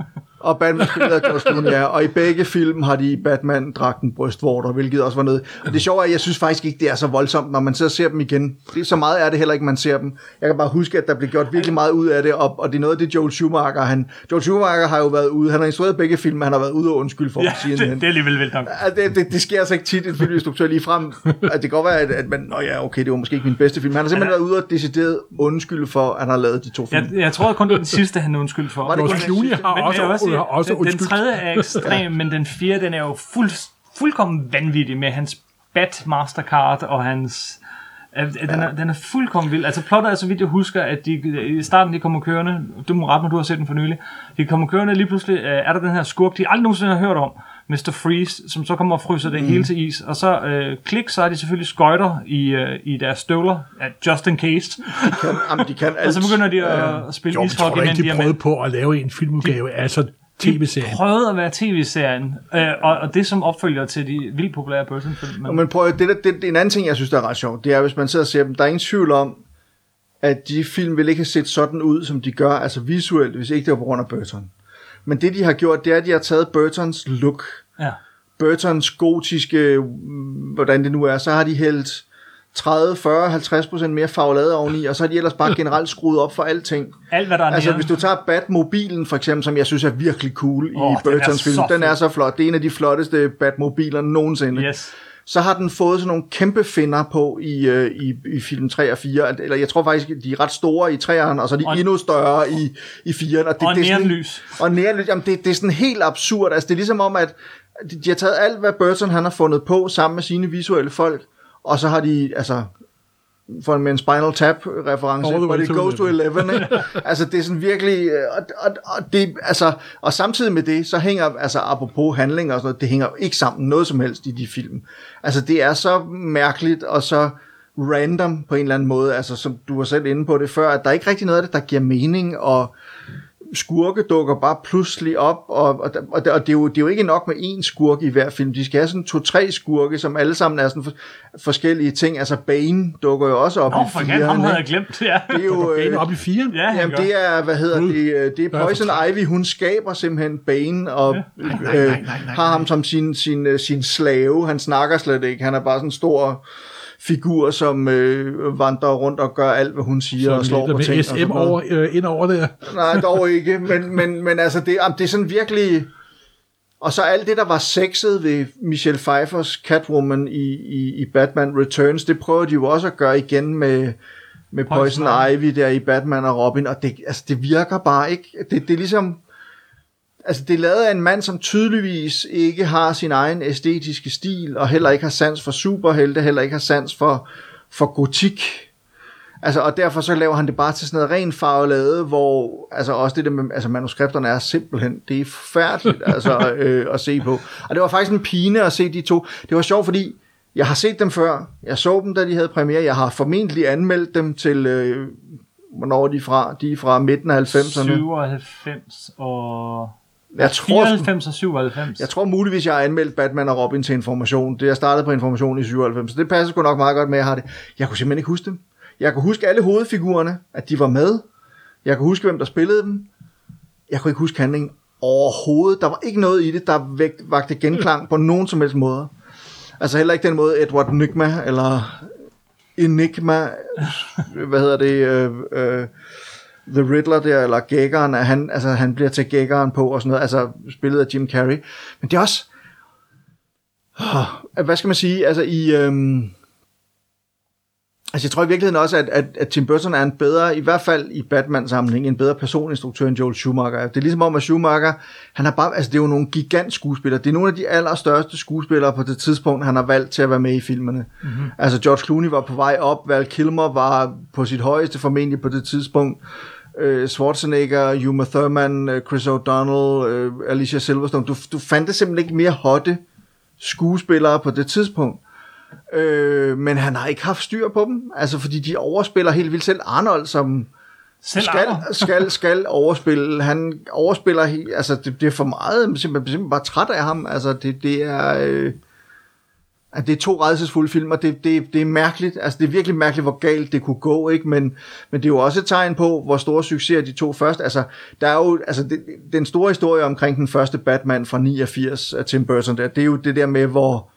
Og Batman spiller George Clooney, ja. Og i begge film har de Batman-dragten brystvorter, hvilket også var noget. Og det sjove er, at jeg synes faktisk ikke, det er så voldsomt, når man så ser dem igen. Det, så meget er det heller ikke, man ser dem. Jeg kan bare huske, at der blev gjort virkelig meget ud af det, og, og det er noget af det, Joel Schumacher, han... Joel Schumacher har jo været ude, han har instrueret begge film, han har været ude og undskylde for Ja, det, siden det er alligevel vildt nok. Det, det, det sker altså ikke tit, en filminstruktør lige frem. At det kan godt være, at, at man, Nå ja, okay, det var måske ikke min bedste film. Han har simpelthen været ude og decideret undskylde for, at han har lavet de to film. Jeg, jeg tror kun, det den sidste, han undskyld for. Var det George Clooney har Men også, sige, har også den, den undskyldt. tredje er ekstrem, men den fjerde, den er jo fuld, fuldkommen vanvittig med hans Bat Mastercard og hans... øh, Den er, den er fuldkommen vild. Altså plottet er, så vidt jeg husker, at de, i starten de kommer kørende, du må rette mig, du har set den for nylig, de kommer kørende, lige pludselig øh, er der den her skurk, de aldrig nogensinde har hørt om, Mr. Freeze, som så kommer og fryser det mm. hele til is, og så øh, klik, så er de selvfølgelig skøjter i, øh, i deres støvler, ja, just in case, kan, jamen, de kan alt. og så begynder de at, at spille Jo, jeg tror ishockey, ikke, de de prøvede på at lave en filmudgave af så tv-serien. de prøvede at være tv-serien, øh, og, og det som opfølger til de vildt populære Burton-film. Men, Men prøv, det, der, det, det, er en anden ting, jeg synes, der er ret sjovt, det er, hvis man sidder og ser dem, der er ingen tvivl om, at de film ville ikke have set sådan ud, som de gør, altså visuelt, hvis ikke det var på grund af Burton. Men det, de har gjort, det er, at de har taget Burtons look, ja. Burtons gotiske, mm, hvordan det nu er, så har de hældt 30, 40, 50 procent mere farvelade oveni, og så har de ellers bare generelt skruet op for alting. Alt, hvad der er Altså, nære. hvis du tager Batmobilen, for eksempel, som jeg synes er virkelig cool Åh, i Burtons film, den er så flot. Det er en af de flotteste Batmobiler nogensinde. Yes. så har den fået sådan nogle kæmpe finder på i, øh, i, i film 3 og 4. Eller jeg tror faktisk, de er ret store i 3'eren, og så er de Og- endnu større i, i 4'eren. Og, det, Og det er sådan- neonlys. Og neonlys, jamen det, det er sådan helt absurd. Altså det er ligesom om, at de, de har taget alt, hvad Burton han har fundet på, sammen med sine visuelle folk, og så har de, altså for med en Spinal Tap-reference, it to goes to 11, ikke? altså det er sådan virkelig, øh, og, og, og, det, altså, og samtidig med det, så hænger, altså apropos handling og sådan noget, det hænger ikke sammen noget som helst i de film. Altså det er så mærkeligt, og så random på en eller anden måde, altså som du var selv inde på det før, at der er ikke rigtig noget af det, der giver mening, og skurke dukker bare pludselig op, og, og, og, og det, er jo, det er jo ikke nok med én skurk i hver film. De skal have sådan to-tre skurke, som alle sammen er sådan for, forskellige ting. Altså Bane dukker jo også op Nå, i for igen, fireren, ham havde jeg glemt. Ja. Det er jo... Bane Øh, op i fire. Ja, Jamen det er, hvad hedder Gud. det, øh, det er Poison Ivy, hun skaber simpelthen Bane, og Ja. Nej, nej, øh, nej, nej, nej, har ham nej. som sin, sin, sin slave. Han snakker slet ikke, han er bare sådan stor figur, som øh, vandrer rundt og gør alt, hvad hun siger, og slår på ting. og SM noget. over, øh, ind over det. Nej, dog ikke, men, men, men altså, det, jamen, det er sådan virkelig... Og så alt det, der var sexet ved Michelle Pfeiffers Catwoman i, i, i Batman Returns, det prøver de jo også at gøre igen med, med Poison, Poison Ivy der i Batman og Robin, og det, altså, det virker bare ikke. Det, det er ligesom... Altså, det er lavet af en mand, som tydeligvis ikke har sin egen æstetiske stil, og heller ikke har sans for superhelte, heller ikke har sans for, for gotik. Altså, og derfor så laver han det bare til sådan noget ren farvelade, hvor altså også det der med, altså manuskripterne er simpelthen, det er forfærdeligt altså, øh, at se på. Og det var faktisk en pine at se de to. Det var sjovt, fordi jeg har set dem før. Jeg så dem, da de havde premiere. Jeg har formentlig anmeldt dem til, øh, hvornår er de fra? De er fra midten af 90'erne. 97 og... Jeg tror, 94 og 97. jeg tror muligvis, jeg har anmeldt Batman og Robin til Information. Det jeg startede på Information i 97, så det passer sgu nok meget godt med, at jeg har det. Jeg kunne simpelthen ikke huske dem. Jeg kunne huske alle hovedfigurerne, at de var med. Jeg kunne huske, hvem der spillede dem. Jeg kunne ikke huske handlingen overhovedet. Der var ikke noget i det, der vægt, vagte genklang på nogen som helst måde. Altså heller ikke den måde Edward Nygma, eller Enigma, hvad hedder det, øh, øh, The Riddler der, eller Gækkeren, at han, altså, han bliver til Gækkeren på og sådan noget, altså spillet af Jim Carrey. Men det er også, oh, hvad skal man sige, altså i, øhm, altså jeg tror i virkeligheden også, at, at, at Tim Burton er en bedre, i hvert fald i Batman-sammenhæng, en bedre personinstruktør end Joel Schumacher. er. Det er ligesom om, at Schumacher, han har bare, altså det er jo nogle gigant skuespillere, det er nogle af de allerstørste skuespillere på det tidspunkt, han har valgt til at være med i filmene. Mm-hmm. Altså George Clooney var på vej op, Val Kilmer var på sit højeste formentlig på det tidspunkt, øh, Schwarzenegger, Uma Thurman, øh, Chris O'Donnell, øh, Alicia Silverstone. Du, du fandt det simpelthen ikke mere hotte skuespillere på det tidspunkt. Øh, men han har ikke haft styr på dem, altså fordi de overspiller helt vildt selv Arnold, som Selv skal, skal, skal overspille. Han overspiller, helt, altså det, det er for meget, er simpelthen, simpelthen bare træt af ham, altså det, det er... Øh, at det er to redselsfulde film, og det, det, det er mærkeligt. Altså, det er virkelig mærkeligt, hvor galt det kunne gå, ikke? Men, men det er jo også et tegn på, hvor store succeser de to først. Altså, der er jo, altså, det, den store historie omkring den første Batman fra 89 af Tim Burton, der, det er jo det der med, hvor,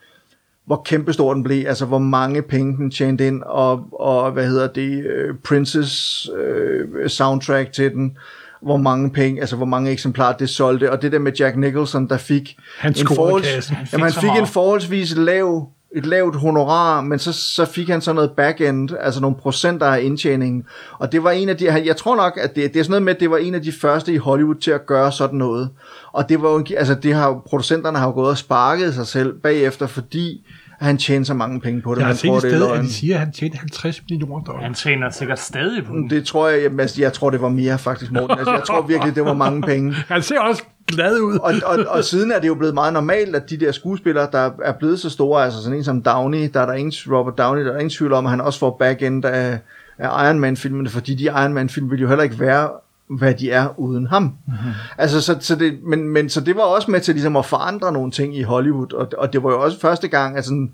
hvor kæmpestor den blev, altså hvor mange penge den tjente ind, og, og hvad hedder det, øh, Princess øh, soundtrack til den, hvor mange penge, altså hvor mange eksemplarer det solgte, og det der med Jack Nicholson, der fik Han en forholds. Han fik jamen, han fik en forholdsvis lav, et lavt honorar, men så, så fik han så noget backend, altså nogle procenter af indtjeningen. Og det var en af de, jeg tror nok, at det, det er sådan noget med, at det var en af de første i Hollywood til at gøre sådan noget. Og det var jo, altså det har, producenterne har jo gået og sparket sig selv bagefter, fordi han tjente så mange penge på det. Jeg har set tror, et det sted, at de siger, at han tjente 50 millioner dollars. Han tjener sikkert stadig på den. Det tror jeg, jamen, altså, jeg tror, det var mere faktisk, Morten. Altså, jeg tror virkelig, det var mange penge. Han ser også glad ud. og, og, og siden er det jo blevet meget normalt, at de der skuespillere, der er blevet så store, altså sådan en som Downey, der er der ingen, Robert Downey, der er ingen tvivl om, at han også får back-end af, af Iron Man-filmene, fordi de Iron Man-film vil jo heller ikke være hvad de er uden ham. Mm-hmm. Altså, så, så det, men, men så det var også med til ligesom at forandre nogle ting i Hollywood, og, og det var jo også første gang, at sådan,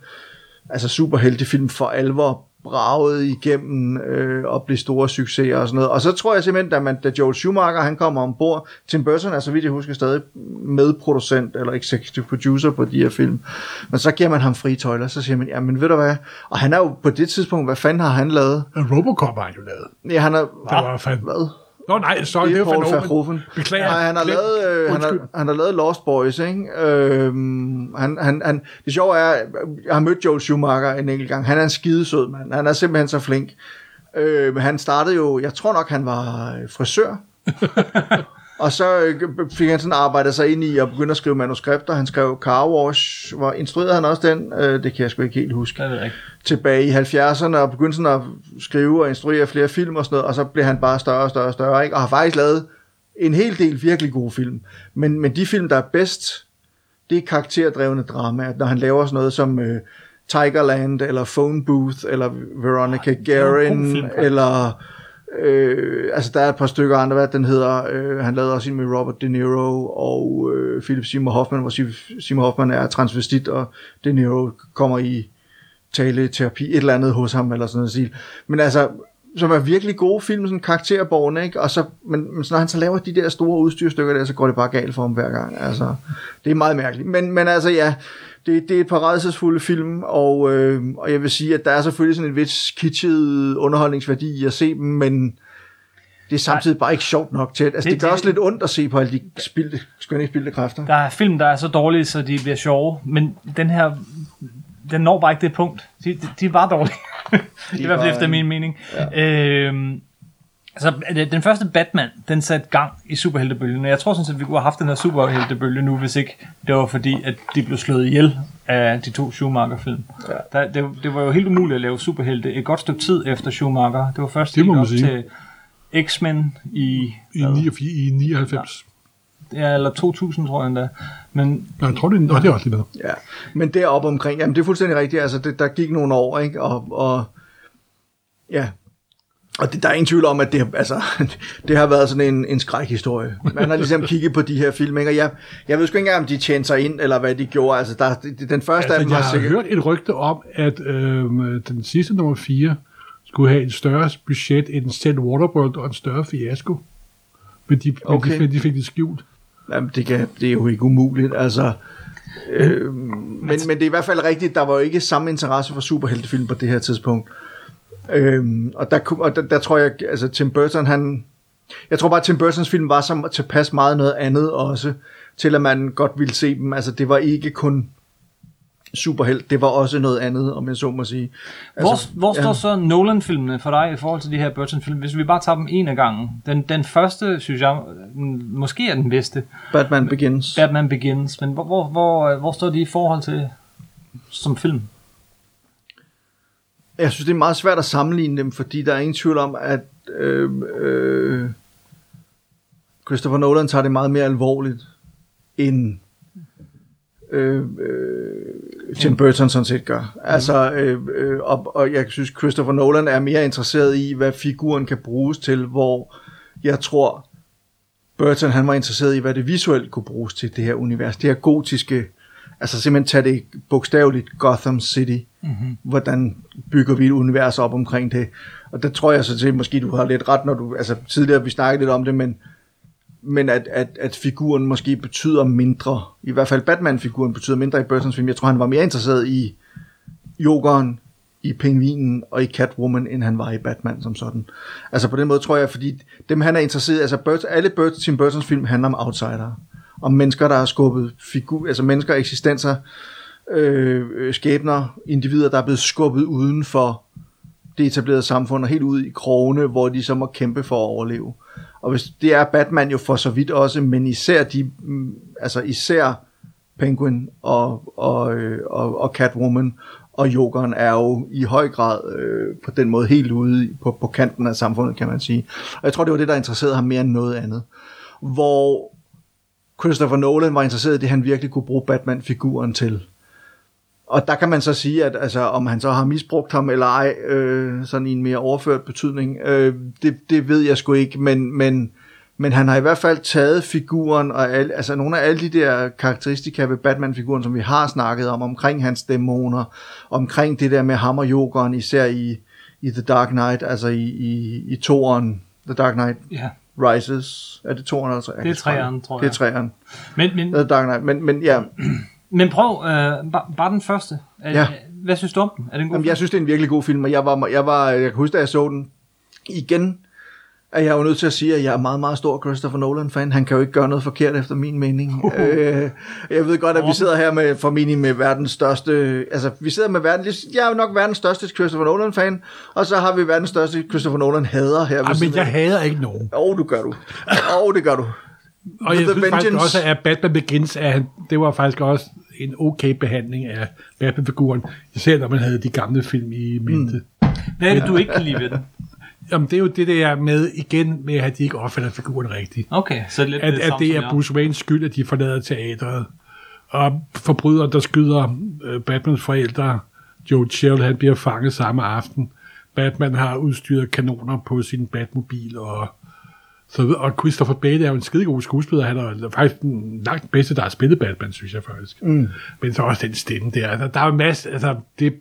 altså superheltefilm for alvor bragede igennem øh, og blev store succeser og sådan noget. Og så tror jeg simpelthen, da, man, da Joel Schumacher han kommer ombord, Tim Burton er så vidt jeg husker stadig medproducent eller executive producer på de her film. Men så giver man ham fri tøjler, så siger man, jamen ved du hvad, og han er jo på det tidspunkt, hvad fanden har han lavet? Robocop har han jo lavet. Ja, han er, Der var fandme. hvad? Nå nej, sorry, Det det er Paul Verhoeven. Beklager. Nej, han har, Glem. lavet, øh, han, har, han har lavet Lost Boys, ikke? Øhm, han, han, han, det sjove er, jeg har mødt Joel Schumacher en enkelt gang. Han er en skidesød mand. Han er simpelthen så flink. Øh, men han startede jo, jeg tror nok, han var øh, frisør. og så øh, fik han sådan arbejdet sig ind i at begynde at skrive manuskripter. Han skrev Car Wash, hvor instruerede han også den, øh, det kan jeg sgu ikke helt huske Det ikke. tilbage i 70'erne og begyndte sådan at skrive og instruere flere film og sådan noget, og så blev han bare større og større og større, ikke? og har faktisk lavet en hel del virkelig gode film. Men, men de film, der er bedst, det er karakterdrevne dramaer, når han laver sådan noget som øh, Tigerland, eller Phone Booth, eller Veronica er god Guerin, film, eller... Øh, altså der er et par stykker andre, hvad den hedder. Øh, han lavede også en med Robert De Niro og øh, Philip Seymour Hoffman, hvor Seymour Hoffman er transvestit, og De Niro kommer i taleterapi, et eller andet hos ham, eller sådan noget stil. Men altså, som er virkelig gode film, sådan karakterborgerne, ikke? Og så, men, men så når han så laver de der store udstyrstykker der, så går det bare galt for ham hver gang. Altså, det er meget mærkeligt. Men, men altså, ja, det, det er et par redselsfulde film, og, øh, og jeg vil sige, at der er selvfølgelig sådan en vis kitschet underholdningsværdi i at se dem, men det er samtidig bare ikke sjovt nok til. at- Altså, det, Det- det gør det- også lidt ondt at se på alle de spildte, skønne spildte kræfter. Der er film, der er så dårlige, så de bliver sjove, men den her, den når bare ikke det punkt. De, de, de er bare dårlige. I hvert fald efter min mening. Ja. Øhm, altså, den første Batman, den satte gang i superheltebølgen, og jeg tror sådan set, at vi kunne have haft den her superheltebølge nu, hvis ikke det var fordi, at de blev slået ihjel af de to Schumacher-film. Ja. Der, det, det var jo helt umuligt at lave superhelte et godt stykke tid efter Schumacher. Det var først Det må op sige. til X-Men i, I, 89, I 99. ja, eller 2000, tror jeg endda. Men Ja. Jeg tror, det er, det er også lige noget. Ja, men deroppe omkring, jamen det er fuldstændig rigtigt, altså det, der gik nogle år, ikke, og, og ja, og det, der er ingen tvivl om, at det, altså, det har været sådan en, en skrækhistorie. Man har ligesom kigget på de her film, ikke? og jeg, jeg ved sgu ikke engang, om de tjente sig ind, eller hvad de gjorde, altså der, den første af dem Altså, jeg har sikkert... hørt et rygte om, at øh, den sidste nummer 4 skulle have et større budget end selv Waterworld og en større fiasko. Men de, Okay. men de, fik, de fik det skjult. Jamen, det, kan, det er jo ikke umuligt, altså... Øh, men, men det er i hvert fald rigtigt, der var jo ikke samme interesse for superheltefilm på det her tidspunkt. Øhm, og der, og der, der tror jeg, altså Tim Burton, han... Jeg tror bare, at Tim Burtons film var så tilpas meget noget andet også, til at man godt ville se dem. Altså, det var ikke kun superhelt, det var også noget andet, om jeg så må sige. Hvor, Altså, hvor står ja. så Nolan-filmene for dig i forhold til de her Burton-film? Hvis vi bare tager dem en af gangen. Den, den første, synes jeg, måske er den bedste. Batman Begins. Batman Begins. Men hvor, hvor, hvor, hvor står de i forhold til som film? Jeg synes, det er meget svært at sammenligne dem, fordi der er ingen tvivl om, at øh, øh, Christopher Nolan tager det meget mere alvorligt, end øh, øh, Tim Burton sådan set gør. Altså, øh, øh, og, og jeg synes, Christopher Nolan er mere interesseret i, hvad figuren kan bruges til, hvor jeg tror, Burton han var interesseret i, hvad det visuelt kunne bruges til, det her univers. Det her gotiske, altså simpelthen tage det bogstaveligt Gotham City. Mm-hmm. Hvordan bygger vi et univers op omkring det? Og der tror jeg så til, måske du har lidt ret, når du, altså tidligere vi snakkede lidt om det, men, men at, at, at figuren måske betyder mindre, i hvert fald Batman-figuren betyder mindre i Burtons film. Jeg tror, han var mere interesseret i Jokeren, i Pingvinen og i Catwoman, end han var i Batman som sådan. Altså på den måde tror jeg, fordi dem han er interesseret altså Burton, alle Burt, Tim Burtons film handler om outsider. Om mennesker, der har skubbet figur, altså mennesker, eksistenser, øh, skæbner, individer, der er blevet skubbet uden for det etablerede samfund og helt ud i krogene, hvor de så må kæmpe for at overleve. Og hvis det er Batman jo for så vidt også, men især de, mm, altså især Penguin og, og, øh, og, og Catwoman og Jokeren er jo i høj grad øh, på den måde helt ude på, på kanten af samfundet, kan man sige. Og jeg tror, det var det, der interesserede ham mere end noget andet. Hvor Christopher Nolan var interesseret i det, han virkelig kunne bruge Batman-figuren til. Og der kan man så sige, at altså, om han så har misbrugt ham eller ej, øh, sådan i en mere overført betydning, øh, det, det ved jeg sgu ikke, men, men, men han har i hvert fald taget figuren, og al, altså nogle af alle de der karakteristika ved Batman-figuren, som vi har snakket om, omkring hans dæmoner, omkring det der med ham og jokeren, især i, i The Dark Knight, altså i, i, i toren, The Dark Knight Ja. Rises, er det toren altså? Det er treeren, tror Det er jeg. treeren, Men, men, The Dark Knight, men, men ja, men prøv, øh, bare, bare den første. Er, Ja. Hvad synes du om den? Er det en god Jamen, jeg synes, det er en virkelig god film, og jeg var, jeg var, jeg kan huske, da jeg så den igen, at jeg er jo nødt til at sige, at jeg er meget, meget stor Christopher Nolan-fan. Han kan jo ikke gøre noget forkert efter min mening. Uh. Øh, jeg ved godt, at vi sidder her med formentlig med verdens største... Altså, vi sidder med verdens... Jeg er jo nok verdens største Christopher Nolan-fan, og så har vi verdens største Christopher Nolan-hader her. Ej, men jeg hader ikke nogen. Åh, oh, du gør du. Åh, oh, det gør du. Og jeg The synes faktisk Vengeance. også, at Batman Begins, at han, det var faktisk også en okay behandling af Batman-figuren, især når man havde de gamle film i mente. Mm. Hvad er det, du ikke kan lide ved den? Jamen, det er jo det der med, igen, med at de ikke opfatter figuren rigtigt. Okay, så lidt At, det at det er. Bruce Waynes skyld, at de forlader teatret. Og forbryderen, der skyder øh, Batmans forældre, Joe Chill, han bliver fanget samme aften. Batman har udstyret kanoner på sin Batmobil, og, så, og Christopher Bale er jo en skidegod skuespiller. Han er faktisk den langt bedste, der har spillet Batman, synes jeg faktisk. Mm. Men så også den stemme der. Der, der er en masse... Altså, det,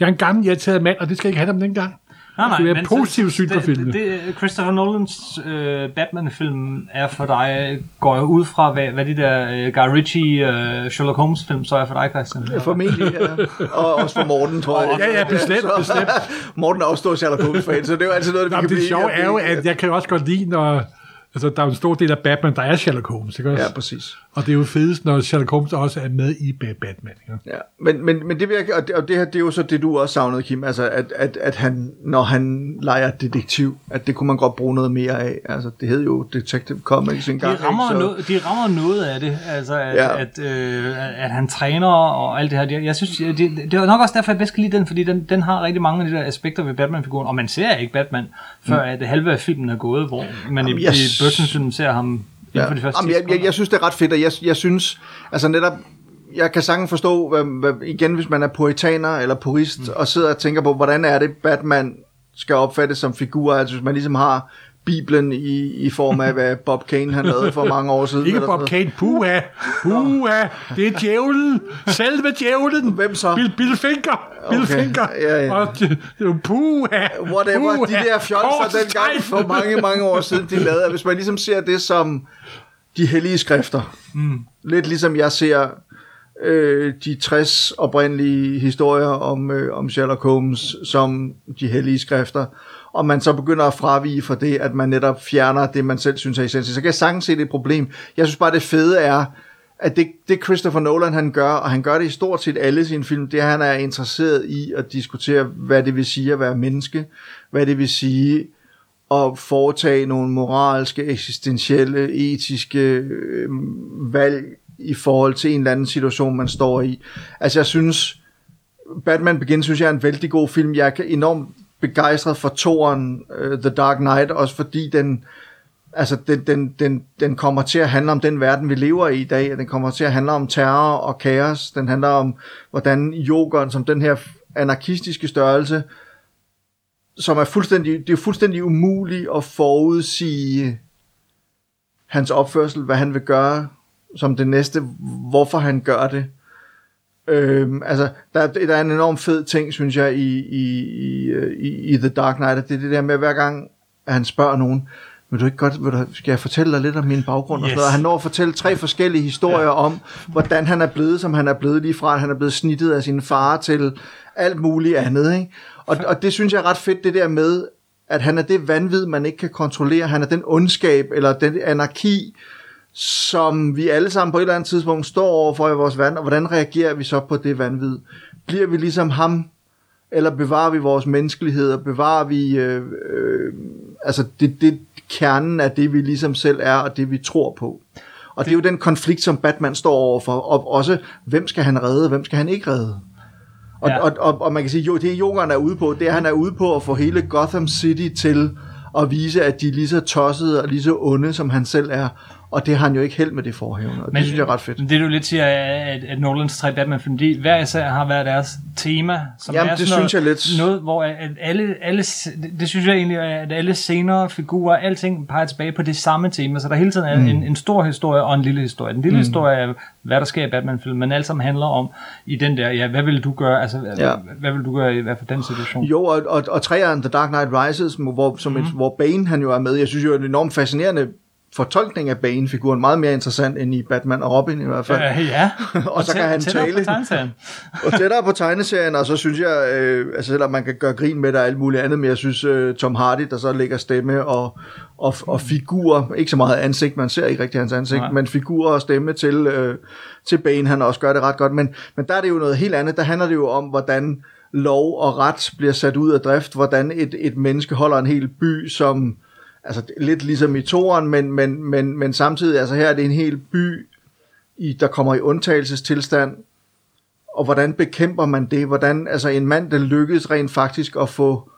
jeg er en gammel irriteret mand, og det skal ikke have dem dengang. Nej, nej, det er men et så- positivt syn på det- filmen. Det, det, Christopher Nolans øh, Batman-film er for dig, går jeg ud fra, hvad, hvad de der øh, Guy Ritchie øh, Sherlock Holmes-film, så er for dig, Christian. Formentlig, ja. Og også for Morten, tror jeg. Ja, ja, bestemt, bestemt. Morten er også stor Sherlock Holmes-fan, så det er jo altid noget, vi kan det blive sjove enige er jo, at jeg kan jo også godt lide, når... Altså, der er jo en stor del af Batman, der er Sherlock Holmes, ikke også? Ja, præcis. Og det er jo fedest, når Sherlock Holmes også er med i Ba- Batman, ikke? Ja, men, men, men det, vil jeg, og det, og det her, det er jo så det, du også savnede, Kim, altså at, at, at han, når han leger detektiv, at det kunne man godt bruge noget mere af. Altså, det hed jo Detective Comics De engang. rammer, ikke? Så- noget, de rammer noget af det, altså at, Ja. at, øh, at han træner og alt det her. Jeg, jeg synes, det, det er nok også derfor, jeg bedst kan lide den, fordi den, den har rigtig mange af de der aspekter ved Batman-figuren, og man ser ikke Batman, før at det halve af filmen er gået, hvor man Jamen, i, i ser ham Ja. for de første Jamen, 10 jeg, jeg, jeg synes, det er ret fedt, og jeg, jeg synes, altså netop, jeg kan sagtens forstå, hvad, hvad, igen, hvis man er puritaner eller purist, mm. og sidder og tænker på, hvordan er det, Batman skal opfattes som figur, altså hvis man ligesom har Bibelen i, i form af, hvad Bob Kane han lavede for mange år siden. Ikke Bob Kane, puha, puha, det er djævlen, selve djævlen. Hvem så? Bill, Bill Finger, Bill Okay, Finger. ja, ja. Og jo puha. Whatever, puha, de der fjolser dengang for mange, mange år siden, de lavede, hvis man ligesom ser det som de hellige skrifter, mm. lidt ligesom jeg ser øh, de 60 oprindelige historier om, øh, om Sherlock Holmes som de hellige skrifter, og man så begynder at fravige for det, at man netop fjerner det, man selv synes er essensielt, så kan jeg sagtens se det er et problem. Jeg synes bare, det fede er, at det, det Christopher Nolan han gør, og han gør det i stort set alle sine film, det er, at han er interesseret i at diskutere, hvad det vil sige at være menneske, hvad det vil sige at foretage nogle moralske, eksistentielle, etiske øh, valg i forhold til en eller anden situation, man står i. Altså jeg synes, Batman Begins synes jeg er en vældig god film. Jeg er enormt begejstret for toren uh, The Dark Knight, også fordi den, altså den, den, den, den kommer til at handle om den verden, vi lever i i dag. Den kommer til at handle om terror og kaos. Den handler om, hvordan Jokeren, som den her anarkistiske størrelse, som er fuldstændig, det er fuldstændig umuligt at forudsige hans opførsel, hvad han vil gøre som det næste, hvorfor han gør det. Øhm, altså, der, der er en enorm fed ting, synes jeg, i, i, i, i, The Dark Knight, at det er det der med, hver gang at han spørger nogen, vil du ikke godt, vil du, skal jeg fortælle dig lidt om min baggrund? Yes. Og sådan noget. Og han når at fortælle tre forskellige historier ja. om, hvordan han er blevet, som han er blevet lige fra, at han er blevet snittet af sin far til alt muligt andet. Ikke? Og, og det synes jeg er ret fedt, det der med, at han er det vanvid, man ikke kan kontrollere. Han er den ondskab, eller den anarki, som vi alle sammen på et eller andet tidspunkt står overfor i vores verden, og hvordan reagerer vi så på det vanvid? Bliver vi ligesom ham, eller bevarer vi vores menneskelighed, og bevarer vi øh, øh, altså det, det kernen af det, vi ligesom selv er, og det vi tror på. Og det, det er jo den konflikt, som Batman står overfor, og også, hvem skal han redde, hvem skal han ikke redde? Og, ja. Og, og, og man kan sige, jo, det Jokeren er ude på, det er, han er ude på at få hele Gotham City til at vise, at de er lige så tossede og lige så onde, som han selv er. Og det har han jo ikke held med det forhævende, og det synes jeg er ret fedt. Men det du lidt siger, er, at, at Nolans tre Batman-film, de hver især har været deres tema, som Jamen, er det noget, synes jeg lidt. noget, hvor at alle, alle, det, det synes jeg egentlig, at alle scener, figurer, alting peger tilbage på det samme tema, så der hele tiden er mm. en, en stor historie og en lille historie. Den lille mm. historie er, hvad der sker i Batman-filmen, men alt sammen handler om i den der, ja, hvad vil du gøre, altså, Ja. ja. hvad vil du gøre i hvert fald den situation? Jo, og, og, og træeren The Dark Knight Rises, hvor, som et, hvor Bane han jo er med, jeg synes jo, det er en enormt fascinerende fortolkning af Bane-figuren meget mere interessant end i Batman og Robin i hvert fald. Øh, ja. og så kan han tale. På og tættere på tegneserien, og så synes jeg, øh, altså selvom man kan gøre grin med det og alt muligt andet, men jeg synes øh, Tom Hardy, der så lægger stemme og, og, og figurer, ikke så meget ansigt, man ser ikke rigtig hans ansigt, Nej. men figurer og stemme til, øh, til Bane, han også gør det ret godt, men, men der er det jo noget helt andet, der handler det jo om, hvordan lov og ret bliver sat ud af drift, hvordan et, et menneske holder en hel by, som altså lidt ligesom i toren, men, men, men, men samtidig, altså her er det en hel by, i, der kommer i undtagelsestilstand, og hvordan bekæmper man det? Hvordan, altså en mand, der lykkedes rent faktisk at få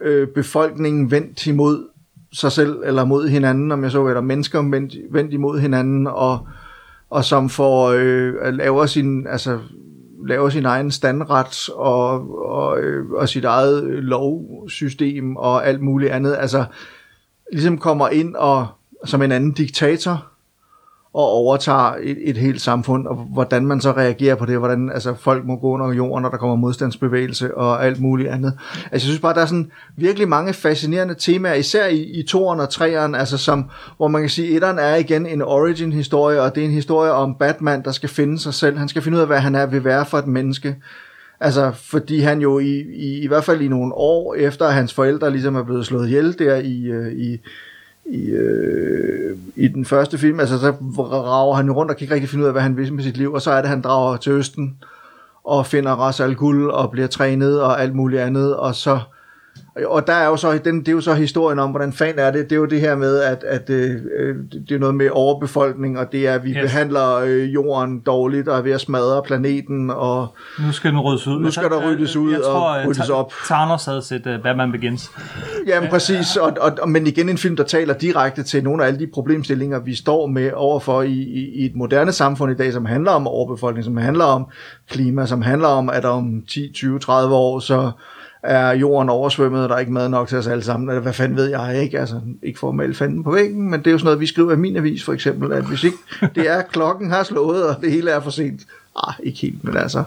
øh, befolkningen vendt imod sig selv, eller mod hinanden, om jeg så, eller mennesker vendt, vendt imod hinanden, og, og som får øh, laver sin, altså laver sin egen standret og, og, øh, og sit eget øh, lovsystem og alt muligt andet. Altså ligesom kommer ind og som en anden diktator og overtager et, et helt samfund, og hvordan man så reagerer på det, hvordan altså, folk må gå under jorden, når der kommer modstandsbevægelse og alt muligt andet. Altså jeg synes bare, der er sådan virkelig mange fascinerende temaer, især i, i toeren og treeren, altså som, hvor man kan sige, etteren er igen en origin-historie, og det er en historie om Batman, der skal finde sig selv. Han skal finde ud af, hvad han er, vil være for et menneske. Altså, fordi han jo i, i, i hvert fald i nogle år efter, at hans forældre ligesom er blevet slået ihjel der i, øh, i, i, øh, i den første film, altså så rager han jo rundt og kan ikke rigtig finde ud af, hvad han vil med sit liv, og så er det, han drager til Østen og finder Ras Al Ghul og bliver trænet og alt muligt andet, og så og der er jo så, den, det er jo så historien om, hvordan fanden er det, det er jo det her med, at, at øh, øh, det er noget med overbefolkning, og det er, at vi Yes. behandler øh, jorden dårligt, og er ved at smadre planeten, og Nu skal den ryddes ud. Nu skal der ryddes ud jeg og tror, ryddes op. Thanos havde set uh, Batman Begins. Jamen præcis, og, og, og, men igen en film, der taler direkte til nogle af alle de problemstillinger, vi står med overfor i, i, i et moderne samfund i dag, som handler om overbefolkning, som handler om klima, som handler om, at om 10, 20, 30 år, så er jorden oversvømmet, og der er ikke mad nok til os alle sammen, eller hvad fanden ved jeg ikke, altså ikke for at male fanden på væggen, men det er jo sådan noget, vi skriver i min avis for eksempel, at hvis ikke det er, klokken har slået, og det hele er for sent, ah, ikke helt, men altså,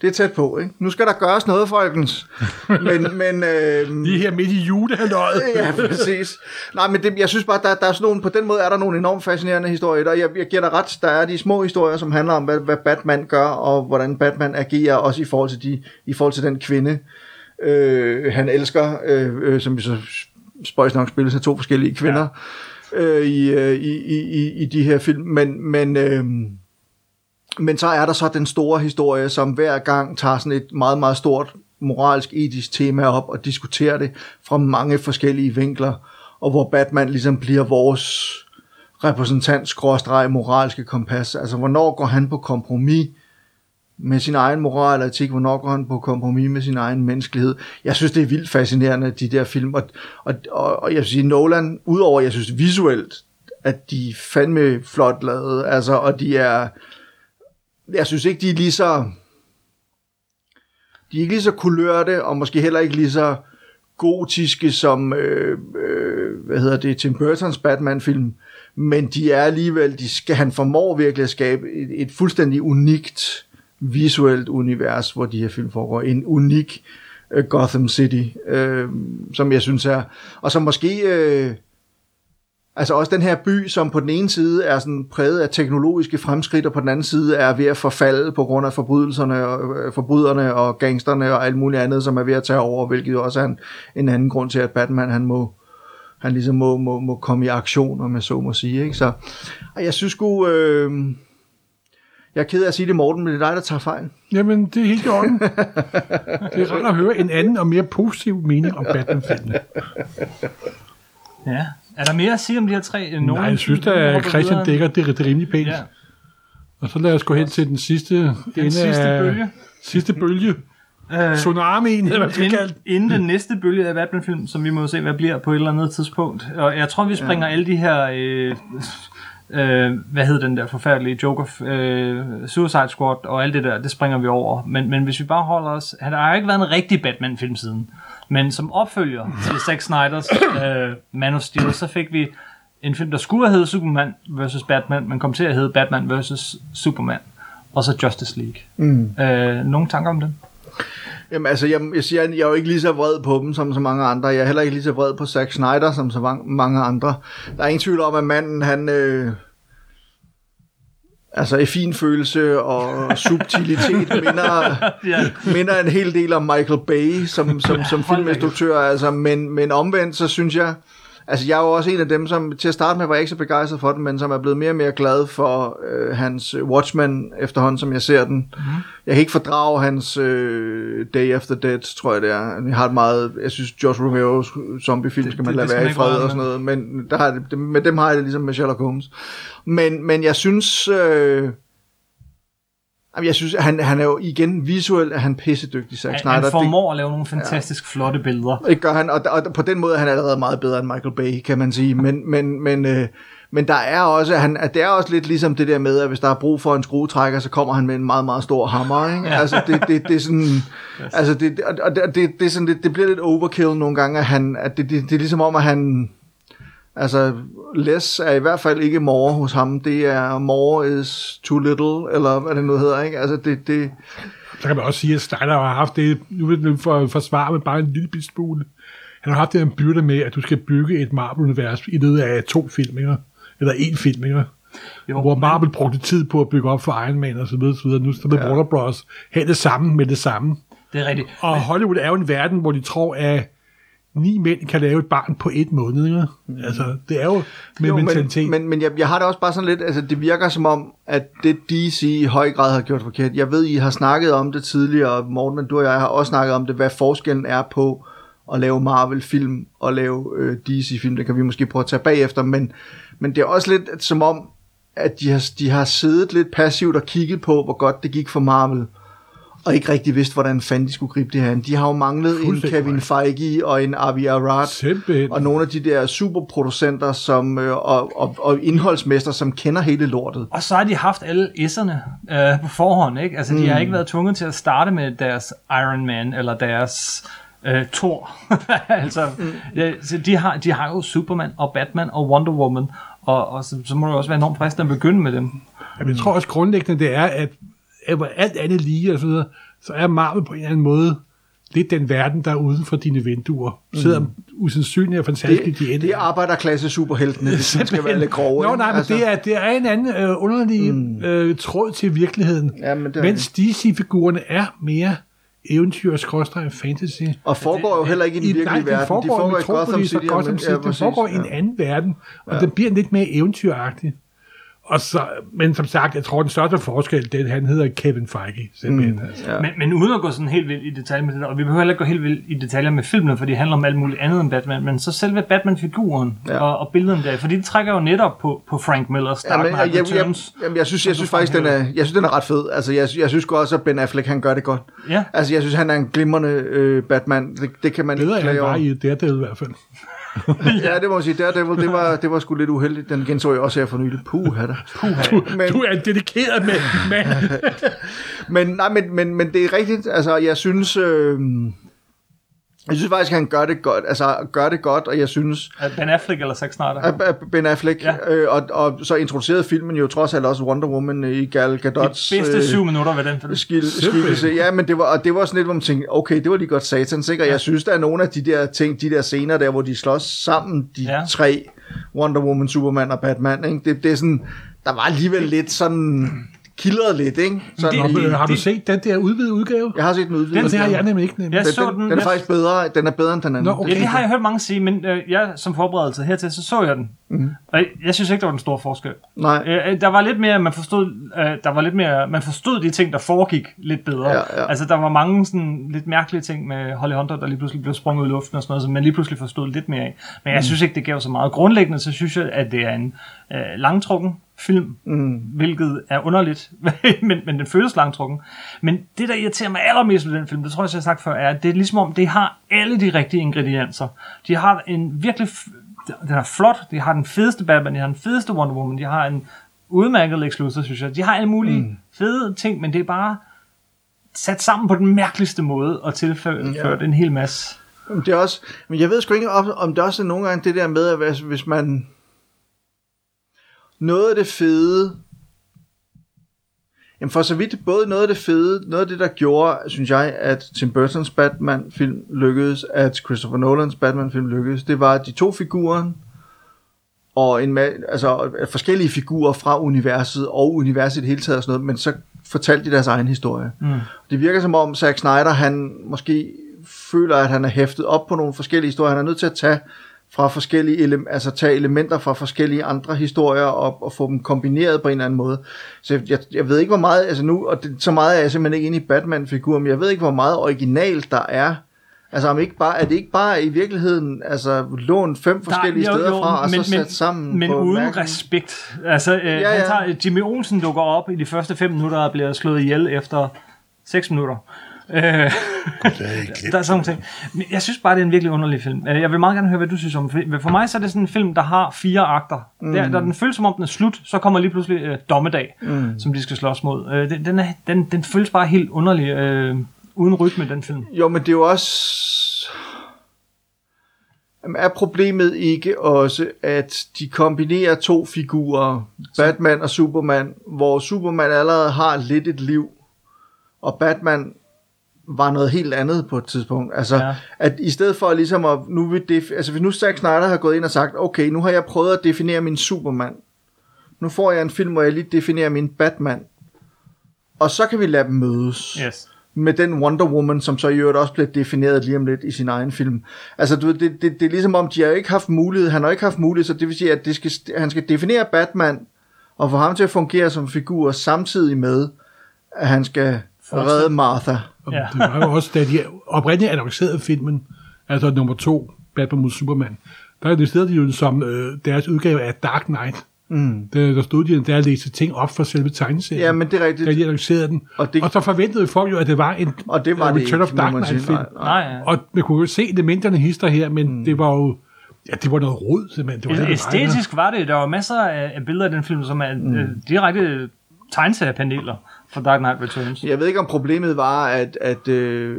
det er tæt på, ikke? Nu skal der gøres noget, folkens, men, men øh, Lige her midt i julehalløjet. ja, præcis. Nej, men det, jeg synes bare, der, der er sådan nogle, på den måde er der nogle enormt fascinerende historier, og jeg, jeg giver dig ret, der er de små historier, som handler om, hvad, hvad Batman gør, og hvordan Batman agerer, også i forhold til, de, i forhold til den kvinde, øh, han elsker, øh, øh, som vi så spøjs nok spilles af to forskellige kvinder, ja. øh, i, øh, i, i, i, i de her film, men, men øh, men så er der så den store historie, som hver gang tager sådan et meget, meget stort moralsk, etisk tema op og diskuterer det fra mange forskellige vinkler, og hvor Batman ligesom bliver vores repræsentant, skråstreg, moralske kompas. Altså, hvornår går han på kompromis med sin egen moral og etik, hvornår går han på kompromis med sin egen menneskelighed. Jeg synes, det er vildt fascinerende, de der film, og, og, og, og jeg vil sige, Nolan, udover, jeg synes visuelt, at de er fandme flot lavet, altså, og de er, jeg synes ikke, de er lige så, de er ikke lige så kulørte, og måske heller ikke lige så gotiske som, øh, øh, hvad hedder det, Tim Burtons Batman-film, men de er alligevel, de skal, han formår virkelig at skabe et, et fuldstændig unikt visuelt univers, hvor de her film foregår. En unik øh, Gotham City, øh, som jeg synes er, og som måske, øh, altså også den her by, som på den ene side er sådan præget af teknologiske fremskridt, og på den anden side er ved at forfalde på grund af forbrydelserne, og, øh, forbryderne og gangsterne og alt muligt andet, som er ved at tage over, hvilket jo også er en, en anden grund til, at Batman han må, han ligesom må, må, må komme i aktion, om jeg så må sige. Ikke? Så og jeg synes sgu, øh, jeg er ked af at sige det, Morten, men det er dig, der tager fejl. Jamen, det er helt i orden. Det er rart at høre en anden og mere positiv mening om Batman-filmene. Ja. Er der mere at sige om de her tre? Nogen, Nej, jeg synes, at Christian dækker det, det rimelig pænt. Ja. Og så lad os gå hen til den sidste, Den ende sidste af, bølge. Sidste bølge. Øh, Tsunamien, eller hvad skal kalde inden, inden den næste bølge af Batman-film, som vi må se, hvad bliver på et eller andet tidspunkt. Og jeg tror, vi springer ja. alle de her... Øh, øh, hvad hed den der forfærdelige Joker, øh, Suicide Squad og alt det der, det springer vi over. Men, men hvis vi bare holder os... Han har jo ikke været en rigtig Batman-film siden. Men som opfølger til Zack Snyders øh, Man of Steel, så fik vi en film, der skulle have heddet Superman vs. Batman, men kom til at hedde Batman vs. Superman. Og så Justice League. Mm. Øh, nogle tanker om den? Jamen altså, jeg, jeg siger, jeg er jo ikke lige så vred på dem som så mange andre. Jeg er heller ikke lige så vred på Zack Snyder som så mange- andre. Der er ingen tvivl om, at manden, han... Øh, altså, i fin følelse og subtilitet minder, Ja. minder en hel del om Michael Bay som, som, som filminstruktør. Altså, men, men omvendt, så synes jeg... Altså, jeg er jo også en af dem, som til at starte med var jeg ikke så begejstret for den, men som er blevet mere og mere glad for øh, hans Watchmen efterhånden, som jeg ser den. Mm-hmm. Jeg kan ikke fordrage hans øh, Day After Dead, tror jeg det er. Jeg har et meget, jeg synes George Romero's zombiefilm skal man det- lade det være i fred og sådan noget, men der har det, med dem har jeg det ligesom med Sherlock Holmes. Men, men jeg synes, øh, jamen, jeg synes, han, han er jo igen visuelt, er han pissedygtig, Zack Snyder. han Det- formår at lave nogle fantastisk flotte billeder. det gør han, og, og på den måde er han allerede meget bedre end Michael Bay, kan man sige. Men, men, men, øh, men der er også, han, at det er også lidt ligesom det der med, at hvis der er brug for en skruetrækker, så kommer han med en meget, meget stor hammer. Ikke? Ja. Altså, det, det, det er sådan, altså det, og det, det, det, er sådan lidt, det bliver lidt overkill nogle gange, at, han, at det, det, det er ligesom om, at han, altså less er i hvert fald ikke more hos ham, det er more is too little, eller hvad det nu hedder, ikke? Altså det, det, Så kan man også sige, at Steiner har haft det, nu vil jeg for forsvare med bare en lille bit smule. Han har haft det en byrde med, at du skal bygge et Marvel-univers i løbet af to film, ikke? eller en film, ikke? Jo, hvor Marvel brugte tid på at bygge op for Iron Man og så videre, så videre. Nu skal ja. Warner Bros. have det samme med det samme. det er rigtigt. Og Hollywood er jo en verden, hvor de tror, at ni mænd kan lave et barn på et måned. Ikke? Altså, det er jo med Jo, mentalitet. Men, men, men jeg, jeg har det også bare sådan lidt, altså det virker som om, at det DC i høj grad har gjort forkert. Jeg ved, I har snakket om det tidligere, Morten, men du og jeg har også snakket om det, hvad forskellen er på at lave Marvel-film og lave øh, DC-film. Det kan vi måske prøve at tage bagefter, men, men det er også lidt som om, at de har, de har siddet lidt passivt og kigget på, hvor godt det gik for Marvel og ikke rigtig vidste, hvordan fanden de skulle gribe det her. an. De har jo manglet en Kevin Feige og en Avi Arad Simpelthen. og nogle af de der superproducenter som, øh, og, og, og indholdsmester, som kender hele lortet. Og så har de haft alle S'erne øh, på forhånd, ikke? Altså, de har ikke været tvunget til at starte med deres Iron Man eller deres øh, Thor. altså, ja, så de, har, de har jo Superman og Batman og Wonder Woman, og, og så, så må det også være enormt fristende at begynde med dem. Jamen, jeg tror også grundlæggende, det er, at, alt andet lige og så videre, så er Marvel på en eller anden måde lidt den verden, der er uden for dine vinduer. Selvom usandsynligt og fantastisk de Det, ender. det er arbejderklasse superheltene, hvis man skal være lidt grove. Nå, nej, men altså. det, er, det er en anden øh, underlig mm. øh, tråd til virkeligheden. Ja, men det er mens DC-figurerne er mere eventyr og fantasy. Og foregår jo heller ikke i den virkelige nej, verden. foregår, de foregår i Gotham City. og Gotham City. det præcis, foregår i en anden verden, og ja. den bliver lidt mere eventyragtig. Og så, men som sagt, jeg tror, den største forskel, det er, at han hedder Kevin Feige. Simpelthen. Mm. Altså. Ja. Men, men uden at gå sådan helt vildt i detaljer med det der, og vi behøver heller ikke gå helt vildt i detaljer med filmene, for det handler om alt muligt andet end Batman, men så selve Batman-figuren Ja. og, og billederne der, fordi det trækker jo netop på, på Frank Millers Dark Knight jeg, jeg, jeg, Returns. jamen, jeg synes, jeg synes faktisk, den er, jeg synes, den er ret fed. Altså, jeg, jeg synes godt også, at Ben Affleck, han gør det godt. Ja. Altså, jeg synes, han er en glimrende øh, Batman. Det, det kan man Bedre ikke end han klage var over. i Daredevil i hvert fald. Ja, det må man sige. Daredevil, det var, det var sgu lidt uheldigt. Den genså jeg også her for nylig. Puh, da. Du, Men- du er en dedikeret mand. Men, nej, men, men, men det er rigtigt. Altså, jeg synes... Øh, jeg synes faktisk, at han gør det godt. Altså, gør det godt, og jeg synes... Ben Affleck eller Zack Snyder? Ben Affleck, ja. Ja. øh, og, og så introducerede filmen jo trods alt også Wonder Woman i Gal De Gadot's bedste syv minutter ved den film. skil, skikkelse. Ja, men det var, og det var sådan lidt, hvor man tænkte, okay, det var lige godt satans, ikke? Og jeg synes, der er nogle af de der ting, de der scener der, hvor de slås sammen, de ja. Ja. tre, Wonder Woman, Superman og Batman, ikke? Det, det er sådan, der var alligevel lidt sådan, kildret lidt, ikke? Sådan Det- i, har du set den der udvidede udgave? jeg har set den udvidet. Og det har jeg nemlig ikke. Nemlig. Jeg den, så den, den, den er jeg- faktisk bedre, den er bedre end den anden. Nå, okay. Ja, det har jeg hørt mange sige, men øh, jeg som forberedelse hertil, så så jeg den. Mhm. Mm. Og jeg, jeg synes ikke, der var den store forskel. Nej. Øh, øh, der var lidt mere, man forstod, øh, der var lidt mere, man forstod de ting, der foregik lidt bedre. Ja, ja. Altså, der var mange sådan lidt mærkelige ting med Holly Hunter, der lige pludselig blev sprunget ud i luften og sådan noget, som man lige pludselig forstod lidt mere af. Men jeg synes ikke, det gav så meget. Grundlæggende, så synes jeg, at det er en øh, langtrukken film, Mm. hvilket er underligt, men, men den føles langtrukken. Men det, der irriterer mig allermest ved den film, det tror jeg, jeg har sagt før, er, at det er ligesom om, det har alle de rigtige ingredienser. De har en virkelig, den er flot, de har den fedeste Batman, de har den fedeste Wonder Woman, de har en udmærket Lex Luthor, synes jeg. De har alle mulige mm. fede ting, men det er bare sat sammen på den mærkeligste måde og tilført ja. en hel masse. Det er også, men jeg ved sgu ikke, om, det også er nogle gange det der med, at hvis man... Noget af det fede... Jamen for så vidt, både noget af det fede, noget af det, der gjorde, synes jeg, at Tim Burtons Batman-film lykkedes, at Christopher Nolans Batman-film lykkedes, det var, de to figurer, og en altså forskellige figurer fra universet og universet i hele taget og sådan noget, men så fortalte de deres egen historie. Mm. Det virker som om Zack Snyder, han måske føler, at han er hæftet op på nogle forskellige historier. Han er nødt til at tage fra forskellige ele- altså tage elementer fra forskellige andre historier og, og få dem kombineret på en eller anden måde. Så jeg, jeg ved ikke, hvor meget, altså nu, og det, så meget er jeg simpelthen ikke inde i Batman-figuren, men jeg ved ikke, hvor meget originalt der er. Altså om ikke bare, er det ikke bare i virkeligheden altså lånt fem forskellige Der- jo, steder jo, fra, og men- så men- sat sammen Men på uden mærken? respekt. Altså, øh, ja, ja. Han tager, Jimmy Olsen dukker op i de første fem minutter og bliver slået ihjel efter 6 minutter. Øh, er der er sådan ting. Men jeg synes bare, det er en virkelig underlig film. Øh, Jeg vil meget gerne høre, hvad du synes om den. For mig så er det sådan en film, der har fire akter. Mm. Der, der den føles som om, den er slut, så kommer lige pludselig øh, dommedag, mm. som de skal slås mod. Øh, den, den, er, den, den føles bare helt underlig, øh, uden rytme, den film. Jo, men det er jo også... Jamen, er problemet ikke også, at de kombinerer to figurer, Batman og Superman, hvor Superman allerede har lidt et liv, og Batman var noget helt andet på et tidspunkt. Altså, Ja. at i stedet for ligesom at, nu vil def- altså hvis nu Zack Snyder har gået ind og sagt, okay, nu har jeg prøvet at definere min Superman. Nu får jeg en film, hvor jeg lige definerer min Batman. Og så kan vi lade dem mødes Yes. med den Wonder Woman, som så i øvrigt også bliver defineret lige om lidt i sin egen film. Altså, du, ved, det, det, det er ligesom om, de har ikke haft mulighed, han har ikke haft mulighed, så det vil sige, at det skal, han skal definere Batman, og få ham til at fungere som figur, samtidig med, at han skal Redde Martha. Ja. Det var jo også, da de oprindeligt annoncerede filmen, altså nummer to, Batman mod Superman, der listerede de jo den som øh, deres udgave af Dark Knight. Mm. Der, der stod de der og læste ting op fra selve tegneserien. Ja, men det er da rigtigt. de annoncerede den. Og det- det, og så forventede folk jo, at det var en Og det var det Return ikke, of Dark Knight film. Nej, nej. Og man kunne jo se elementerne hister her, men mm. det var jo ja, det var noget rod, simpelthen. Det var Æstetisk var det. Der var masser af, af billeder i den film, som er mm. øh, direkte tegneseriepaneler for Dark Knight Returns. Jeg ved ikke, om problemet var, at, at, øh,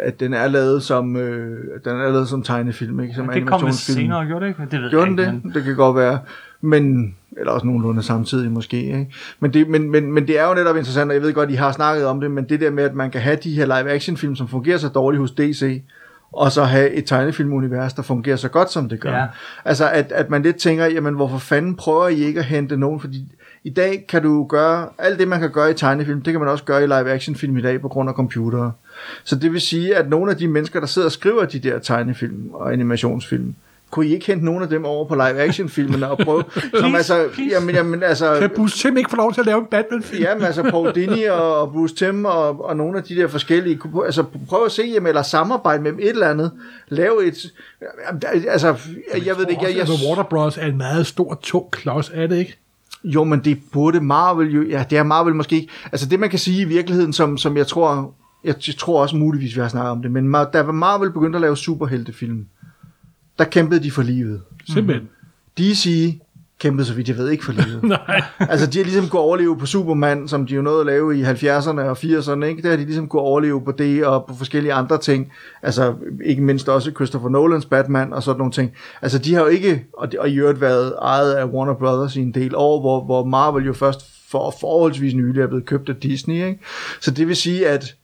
at den er lavet som, øh, den er lavet som tegnefilm, ikke? Som det kom animationsfilm. senere, gjorde det ikke? Det ved Gjorde jeg ikke. det? Men, Det kan godt være. Men, eller også nogenlunde samtidig måske. Ikke? Men, det, men, men, men det er jo netop interessant, og jeg ved godt, I har snakket om det, men det der med, at man kan have de her live-action film, som fungerer så dårligt hos DC, og så have et tegnefilmunivers, der fungerer så godt, som det gør. Ja. Altså, at, at man lidt tænker, jamen, hvorfor fanden prøver I ikke at hente nogen? Fordi i dag kan du gøre, alt det, man kan gøre i tegnefilm, det kan man også gøre i live-action film i dag på grund af computere. Så det vil sige, at nogle af de mennesker, der sidder og skriver de der tegnefilm og animationsfilm, kunne I ikke hente nogen af dem over på live-action-filmene og prøve, som altså, please. jamen, jamen, altså, Kan Bruce Tim ikke få lov til at lave en Batman-film? Jamen altså Paul Dini og, og Bruce Tim og, og nogle af de der forskellige, kunne- altså prøv at se, jamen, eller samarbejde med dem et eller andet, lave et, altså, jeg ved det ikke, jeg, jeg, Altså, Warner Bros. er en meget stor, tung klods, er det ikke? Jo, men det burde Marvel jo, ja, det er Marvel måske ikke, altså det man kan sige i virkeligheden, som, som jeg tror, jeg, tror også muligvis, vi har snakket om det, men da Marvel begyndte at lave superheltefilm, der kæmpede de for livet. Simpelthen. DC kæmpede, så vidt jeg ved, ikke for livet. Nej. altså, de har ligesom kunne overleve på Superman, som de jo nåede at lave i 70'erne og 80'erne, ikke? Der har de ligesom kunne overleve på det og på forskellige andre ting. Altså, ikke mindst også Christopher Nolans Batman og sådan nogle ting. Altså, de har jo ikke, og, de, og i øvrigt været ejet af Warner Brothers i en del år, hvor, hvor Marvel jo først for forholdsvis nylig er blevet købt af Disney, ikke? Så det vil sige, at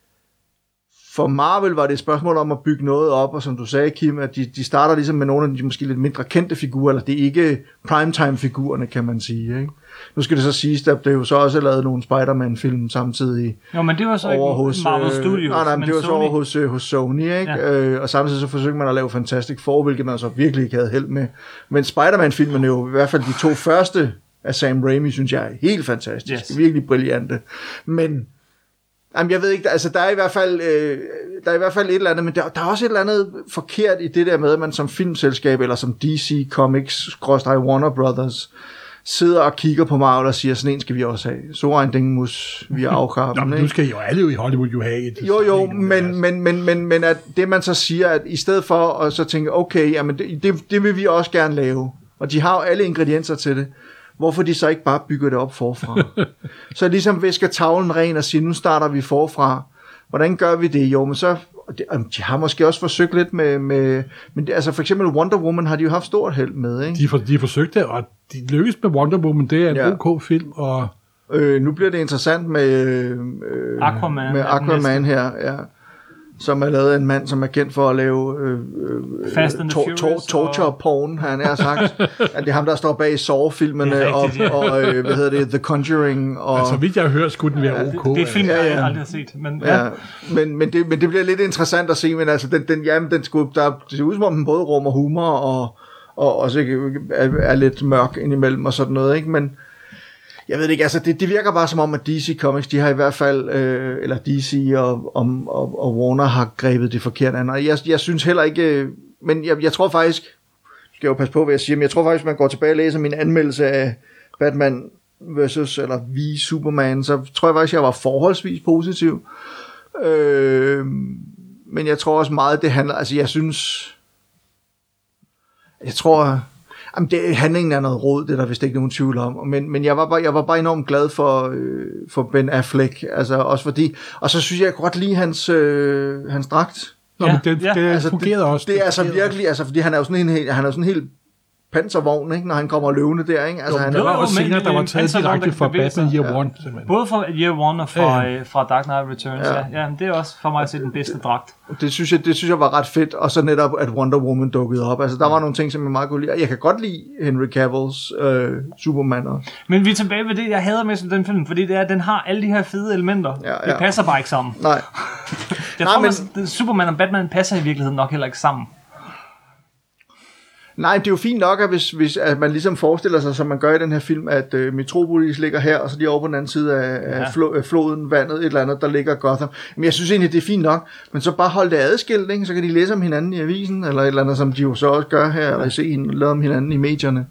for Marvel var det et spørgsmål om at bygge noget op, og som du sagde, Kim, at de, de starter ligesom med nogle af de måske lidt mindre kendte figurer, eller det er ikke primetime-figurerne, kan man sige. Ikke? Nu skal det så siges, at der jo så også er lavet nogle Spider-Man-film samtidig jo, men det var så over ikke hos... Marvel øh, Studios, Nej, nej, men det var så Sony. over hos, øh, hos Sony, ikke? Ja. Øh, og samtidig så forsøgte man at lave Fantastic Four, hvilket man så virkelig ikke havde held med. Men Spider-Man-filmene jo, i hvert fald de to første af Sam Raimi, synes jeg er helt fantastiske. Yes. Virkelig brillante. Men Jamen, jeg ved ikke, altså der er i hvert fald, øh, der er i hvert fald et eller andet, men der, der er også et eller andet forkert i det der med, at man som filmselskab, eller som DC Comics, Warner Brothers, sidder og kigger på Marvel og siger, sådan en skal vi også have. Så en ding mus vi Nå, men nu skal jo alle jo i Hollywood jo have et. jo, jo, men, men, men, men, men at det man så siger, at i stedet for at så tænke, okay, jamen det, det, det vil vi også gerne lave, og de har jo alle ingredienser til det, hvorfor de så ikke bare bygger det op forfra? så ligesom visker tavlen ren og siger, nu starter vi forfra. Hvordan gør vi det? Jo, men så, det, de har måske også forsøgt lidt med, med men det, altså for eksempel Wonder Woman har de jo haft stort held med, ikke? De, for, de forsøgte, og de lykkedes med Wonder Woman. Det er en Ja. ok film, og Øh, nu bliver det interessant med, øh, Aquaman med Aquaman her, ja, som er lavet af en mand, som er kendt for at lave øh, øh, Fast and tor- Furious torture og- porn, han er sagt. at det er ham, der står bag Saw-filmene Det er og, og øh, hvad hedder det, The Conjuring. Og, Altså, vidt jeg har hørt, skulle den være Det, ok. det er et film, Ja, jeg ja. aldrig har set. Men, ja. Ja, men, men, det, men det bliver lidt interessant at se, men altså, den, den, jamen, den skulle, der, det ser ud som om den både rummer humor og, og også er, er lidt mørk indimellem og sådan noget, ikke? Men jeg ved det ikke, altså det, det virker bare som om, at DC Comics, de har i hvert fald, øh, eller DC og, og, og, og Warner har grebet det forkert an, og jeg, jeg synes heller ikke, øh, men jeg, jeg tror faktisk, skal jeg jo passe på, hvad jeg siger, men jeg tror faktisk, man går tilbage og læser min anmeldelse af Batman versus, eller vi Superman, så tror jeg faktisk, jeg var forholdsvis positiv. Øh, men jeg tror også meget, det handler, altså jeg synes, jeg tror, jamen det, handlingen er noget råd, det er der vist ikke nogen tvivl om, men, men jeg, var bare, jeg var bare enormt glad for, øh, for Ben Affleck, altså også fordi, og så synes jeg, jeg kunne godt lide hans, øh, hans dragt. Nå, Ja, men det, ja. det Altså, fungerede også. Det er altså virkelig, altså fordi han er jo sådan en, han er jo sådan en helt panservogn, ikke, når han kommer løvende der, ikke? Altså, Jo, han, der Jo, var jo, også scener, der var taget direkte fra. Batman Year. One, simpelthen. Både fra Year One og fra, Ja, ja, fra Dark Knight Returns. Ja. Ja. Ja, det er også for mig at se den bedste dragt. det, synes jeg, det synes jeg var ret fedt, og så netop, at Wonder Woman dukkede op. Altså, der var nogle ting, som jeg meget kunne lide. Og Jeg kan godt lide Henry Cavills øh, Superman også. Men vi er tilbage ved det, jeg hader mest ved den film, fordi det er, at den har alle de her fede elementer. Ja, Det ja. passer bare ikke sammen. Nej, Jeg Nej, tror, men- men... man, Superman og Batman passer i virkeligheden nok heller ikke sammen. Nej, det er jo fint nok, at hvis, hvis at man ligesom forestiller sig, som man gør i den her film, at øh, Metropolis ligger her, og så de over på den anden side af, ja. Af flo, øh, floden, vandet, et eller andet, der ligger Gotham. Men jeg synes egentlig, det er fint nok. Men så bare hold det adskilt, ikke? så kan de læse om hinanden i avisen, eller et eller andet, som de jo så også gør her, eller se en, lade om hinanden i medierne.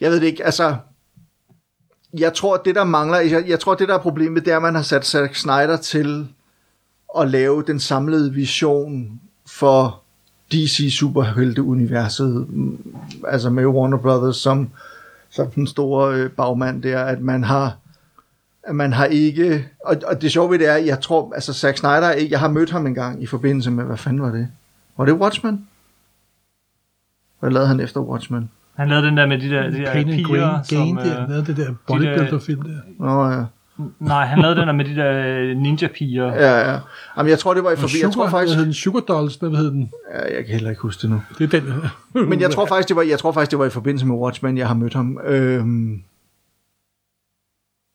Jeg ved det ikke, altså... Jeg tror, det der mangler, jeg, jeg tror, det der er problemet, det er, at man har sat Zack Snyder til at lave den samlede vision for DC superhelte-universet, mm, altså med Warner Brothers som, som den store øh, bagmand der, at man har at man har ikke, og, og det sjove ved det er, jeg tror, altså Zack Snyder, er ikke- jeg har mødt ham en gang i forbindelse med, hvad fanden var det? Var det Watchmen? Hvad lavede han efter Watchmen? Han lavede den der med de der, de der Pain and piger, Grain, som... Gain, der, Øh, lavede det der bodybuilder-film der. Nå ja, nej, han lavede den der med de der ninja-piger. ja, ja. Jamen, jeg tror, det var i forbindelse, jeg tror faktisk, hvad hed den? Sugar Dolls, hvad hed den? ja, jeg kan heller ikke huske det nu. Det er den. Men jeg tror faktisk, det var, jeg tror faktisk, det var i forbindelse med Watchmen, jeg har mødt ham. Øhm...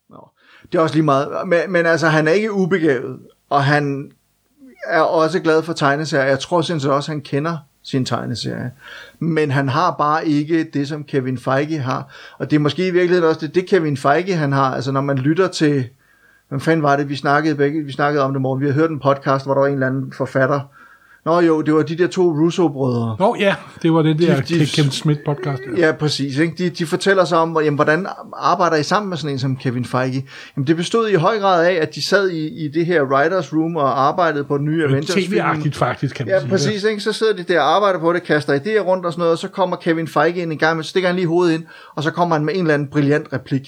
Nå. Det er også lige meget. Men, men altså, han er ikke ubegavet, og han er også glad for tegneserier. Jeg tror sindssygt også, han kender sin tegneserie. Men han har bare ikke det, som Kevin Feige har. Og det er måske i virkeligheden også det, det Kevin Feige han har. Altså, når man lytter til... Hvem fanden var det, vi snakkede, begge, vi snakkede om det morgen. Vi har hørt en podcast, hvor der var en eller anden forfatter. Nå jo, det var de der to Russo-brødre. Nå ja, det var det der De- de- Kevin Smith podcast. Der. Ja, præcis. Ikke? De, de fortæller sig om, jamen, hvordan arbejder I sammen med sådan en som Kevin Feige? Jamen, det bestod i høj grad af, at de sad i, i det her writers room og arbejdede på den nye Avengers-film. TV-agtigt faktisk, kan man Ja, sige. præcis. Ikke? Så sidder de der og arbejder på det, kaster idéer rundt og sådan noget, og så kommer Kevin Feige ind en gang, men så stikker han lige hovedet ind, og så kommer han med en eller anden brilliant replik.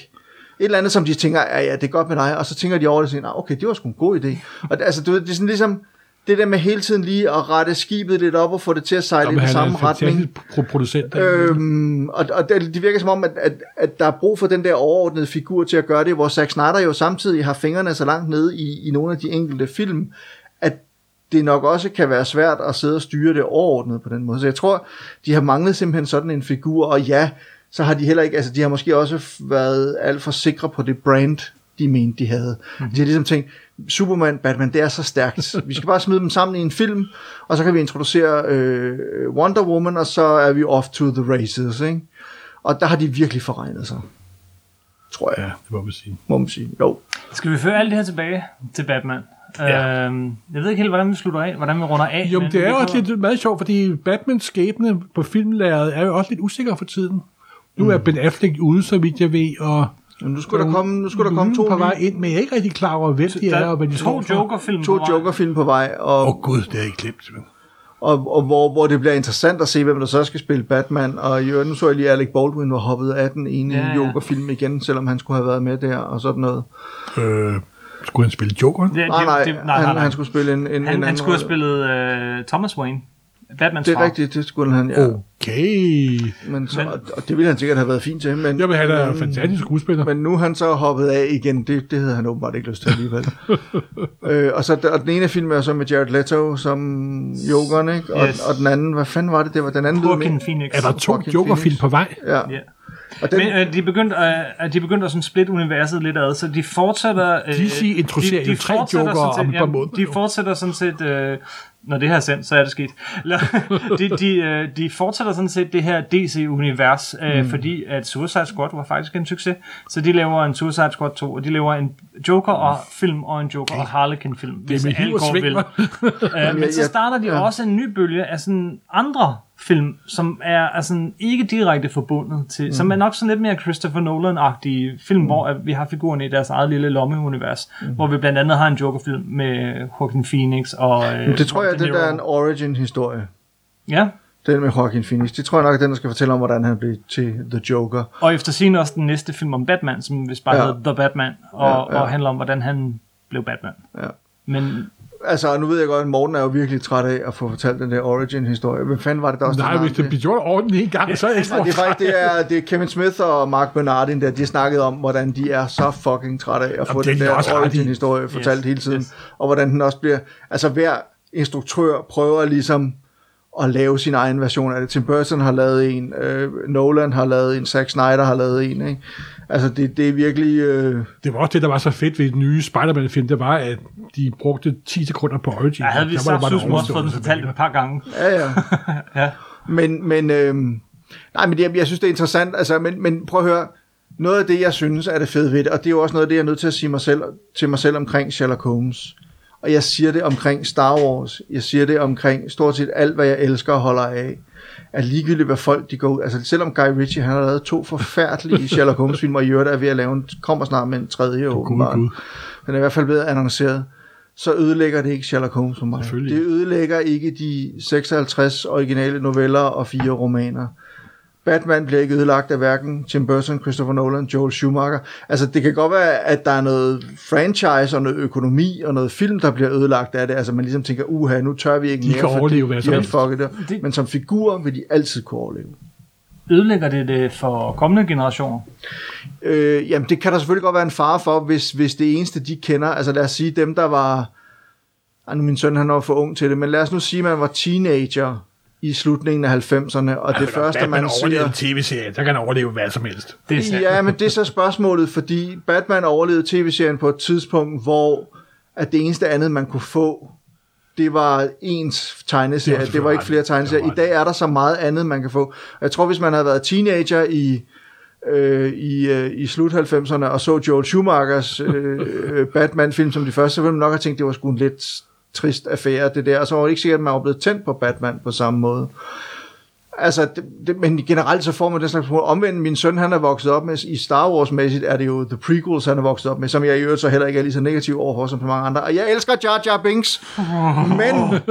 Et eller andet, som de tænker, ja, ja, det er godt med dig, og så tænker de over det og siger, "Nå, okay, det var sgu en god idé. Og det, altså, du ved, det er sådan ligesom, det der med hele tiden lige at rette skibet lidt op og få det til at sejle Nå, i den samme retning. producent. Øhm, og, og det, det virker som om, at, at, at der er brug for den der overordnede figur til at gøre det, hvor Zack Snyder jo samtidig har fingrene så langt nede i, i nogle af de enkelte film, at det nok også kan være svært at sidde og styre det overordnet på den måde. Så jeg tror, de har manglet simpelthen sådan en figur, og ja, så har de heller ikke, altså de har måske også været alt for sikre på det brand, de mente, de havde. Mm-hmm. De har ligesom tænkt, Superman, Batman, det er så stærkt. Vi skal bare smide dem sammen i en film, og så kan vi introducere øh, Wonder Woman, og så er vi off to the races, ikke? Og der har de virkelig forregnet sig. Tror jeg, Ja, det må man sige. må man sige. Jo. Skal vi føre alt det her tilbage til Batman? Ja. Øhm, jeg ved ikke helt, hvordan vi slutter af, hvordan vi runder af. Jo, men det er jo også lidt meget sjovt, fordi Batmans skæbne på filmlæret er jo også lidt usikker for tiden. Nu er Ben Affleck ude, så vidt jeg ved, og Men nu skulle der komme, nu skulle der komme to, på vej ind, men jeg er ikke rigtig klar over, hvem de Der er, og hvad de to. Joker-film to på vej. Joker-film på vej, og, Åh oh, gud, det er ikke glemt. og, og hvor, hvor det bliver interessant at se, hvem der så skal spille Batman. Og i øvrigt, nu så jeg lige, Alec Baldwin var hoppet af den ene Ja, ja. Joker-film igen, selvom han skulle have været med der og sådan noget. Øh, skulle han spille Joker? Ja, Nej, nej, det, det, han, han skulle spille en, en, en han, anden han skulle have spillet uh, Thomas Wayne. Batmans Det er far. rigtigt, det skulle han, ja. Okay. Men så, Men- og- det ville han sikkert have været fint til. Men, Jeg vil have da en men- fantastisk skuespiller. Men nu er han så hoppet af igen. Det, det havde han åbenbart ikke lyst til alligevel. øh, og, så, og den ene film er så med Jared Leto som Jokeren, ikke? Og, Yes. og den anden, hvad fanden var det? Det var den anden lyd Joaquin. Phoenix. Er der to Joker-film på vej? Ja. Ja. Og den, Men øh, de begyndte, øh, de begyndte at sådan splitte universet lidt ad, så de fortsætter... Øh, DC introducerer jo tre Jokere om et par måneder. De fortsætter sådan set... Øh, når det her er sendt, så er det sket. De, de, øh, de fortsætter sådan set det her DC-univers, øh, mm. fordi at Suicide Squad var faktisk en succes. Så de laver en Suicide Squad 2, og de laver en Joker og film og en Joker og Harlequin film, hvis alt går vel. Øh, men så starter de ja. også en ny bølge af sådan andre film, som er, sådan ikke direkte forbundet til, mm. som er nok sådan lidt mere Christopher Nolan-agtige film, mm. hvor at vi har figurerne i deres eget lille lommeunivers, mm. hvor vi blandt andet har en Joker-film med Joaquin Phoenix og øh, det tror jeg, det der er en origin-historie. Ja, Den med Joaquin Phoenix. Det tror jeg nok er den, der skal fortælle om, hvordan han blev til The Joker. og efter sigende også den næste film om Batman, som hvis bare ja. hedder The Batman, og, Ja, ja. og handler om, hvordan han blev Batman. Ja. Men Altså, nu ved jeg godt, at Morten er jo virkelig træt af at få fortalt den der origin-historie. Hvem fanden var det, der også Nej, hvis det bliver gjort ordentligt en gang, så er jeg ikke Nej, det er faktisk det er, det er Kevin Smith og Mark Bernardin, der de har snakket om, hvordan de er så fucking trætte af at få Jamen, er den de der origin-historie fortalt Yes, hele tiden. yes. Og hvordan den også bliver... Altså, hver instruktør prøver ligesom at lave sin egen version af det. Tim Burton har lavet en, øh, Nolan har lavet en, Zack Snyder har lavet en, ikke? Altså, det, det er virkelig... Øh, Det var også det, der var så fedt ved den nye Spider-Man-film, det var, at de brugte 10 sekunder på Origin. jeg havde vi sagt, en også fået den fortalt et par gange. ja, ja. Ja. Men, men, øh, nej, men jeg, jeg synes, det er interessant, altså, men, men prøv at høre, noget af det, jeg synes er det fede ved det, og det er jo også noget af det, jeg er nødt til at sige mig selv, til mig selv omkring Sherlock Holmes. Og jeg siger det omkring Star Wars, jeg siger det omkring stort set alt, hvad jeg elsker og holder af, at ligegyldigt hvad folk de går ud, altså selvom Guy Ritchie, han har lavet to forfærdelige Sherlock Holmes film, og i øvrigt er ved at lave en, kommer snart med en tredje åbenbart. Den er i hvert fald blevet annonceret. Så ødelægger det ikke Sherlock Holmes for mig. Det ødelægger ikke de 56 originale noveller og fire romaner. Batman bliver ikke ødelagt af hverken Tim Burton, Christopher Nolan, Joel Schumacher. Altså, det kan godt være, at der er noget franchise og noget økonomi og noget film, der bliver ødelagt af det. Altså, man ligesom tænker, uha, nu tør vi ikke De mere. kan fordi overleve hvad de har det. Det- Men som figur vil de altid kunne overleve. Ødelægger det det for kommende generationer? Øh, jamen, det kan der selvfølgelig godt være en fare for, hvis, hvis det eneste, de kender, altså lad os sige dem, der var, ej, nu min søn han var for ung til det, men lad os nu sige, at man var teenager i slutningen af 90'erne, og det første, Batman man overlevede siger... en tv-serie, der kan han overleve hvad som helst. Det er sandt. Ja, men det er så spørgsmålet, fordi Batman overlevede tv-serien på et tidspunkt, hvor at det eneste andet, man kunne få, det var ens tegneserie. Det var det var ikke flere tegneserier. I dag er der så meget andet, man kan få. Jeg tror, hvis man havde været teenager i, øh, i, øh, i slut 90'erne og så Joel Schumachers øh, Batman-film som de første, så ville man nok have tænkt, det var sgu en lidt trist affære, det der. Og så var det ikke sikkert, at man var blevet tændt på Batman på samme måde. Altså, det, det, men generelt så får man den slags Omvendt, min søn, han er vokset op med, i Star Wars-mæssigt, er det jo The Prequels, han er vokset op med, som jeg i øvrigt så heller ikke er lige så negativ overfor som på mange andre. Og jeg elsker Jar Jar Binks, men,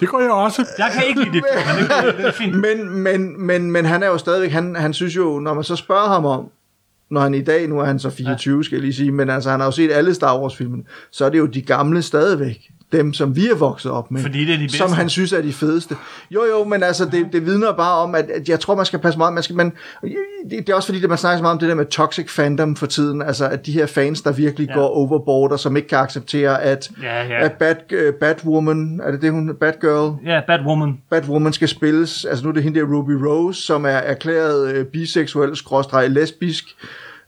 Det går jeg også. Jeg kan ikke lide det, men det, det fint. men, men, men, men han er jo stadigvæk, han, han synes jo, når man så spørger ham om, når han i dag, nu er han så 24, skal jeg lige sige, men altså han har jo set alle Star Wars-filmene, så er det jo de gamle stadigvæk. Dem, som vi er vokset op med. Fordi det er de bedste. Som han synes er de fedeste. Jo, jo, men altså, det, det vidner bare om, at, at jeg tror, man skal passe meget. Man skal, man, det, det er også fordi, at man snakker så meget om det der med toxic fandom for tiden. Altså, at de her fans, der virkelig Ja. går overboard, og som ikke kan acceptere, at, Ja, ja. at Bat, uh, Batwoman, er det det, hun Batgirl? Ja, Batwoman. Batwoman skal spilles, altså nu er det hende der Ruby Rose, som er erklæret øh, biseksuel, skråstreg lesbisk,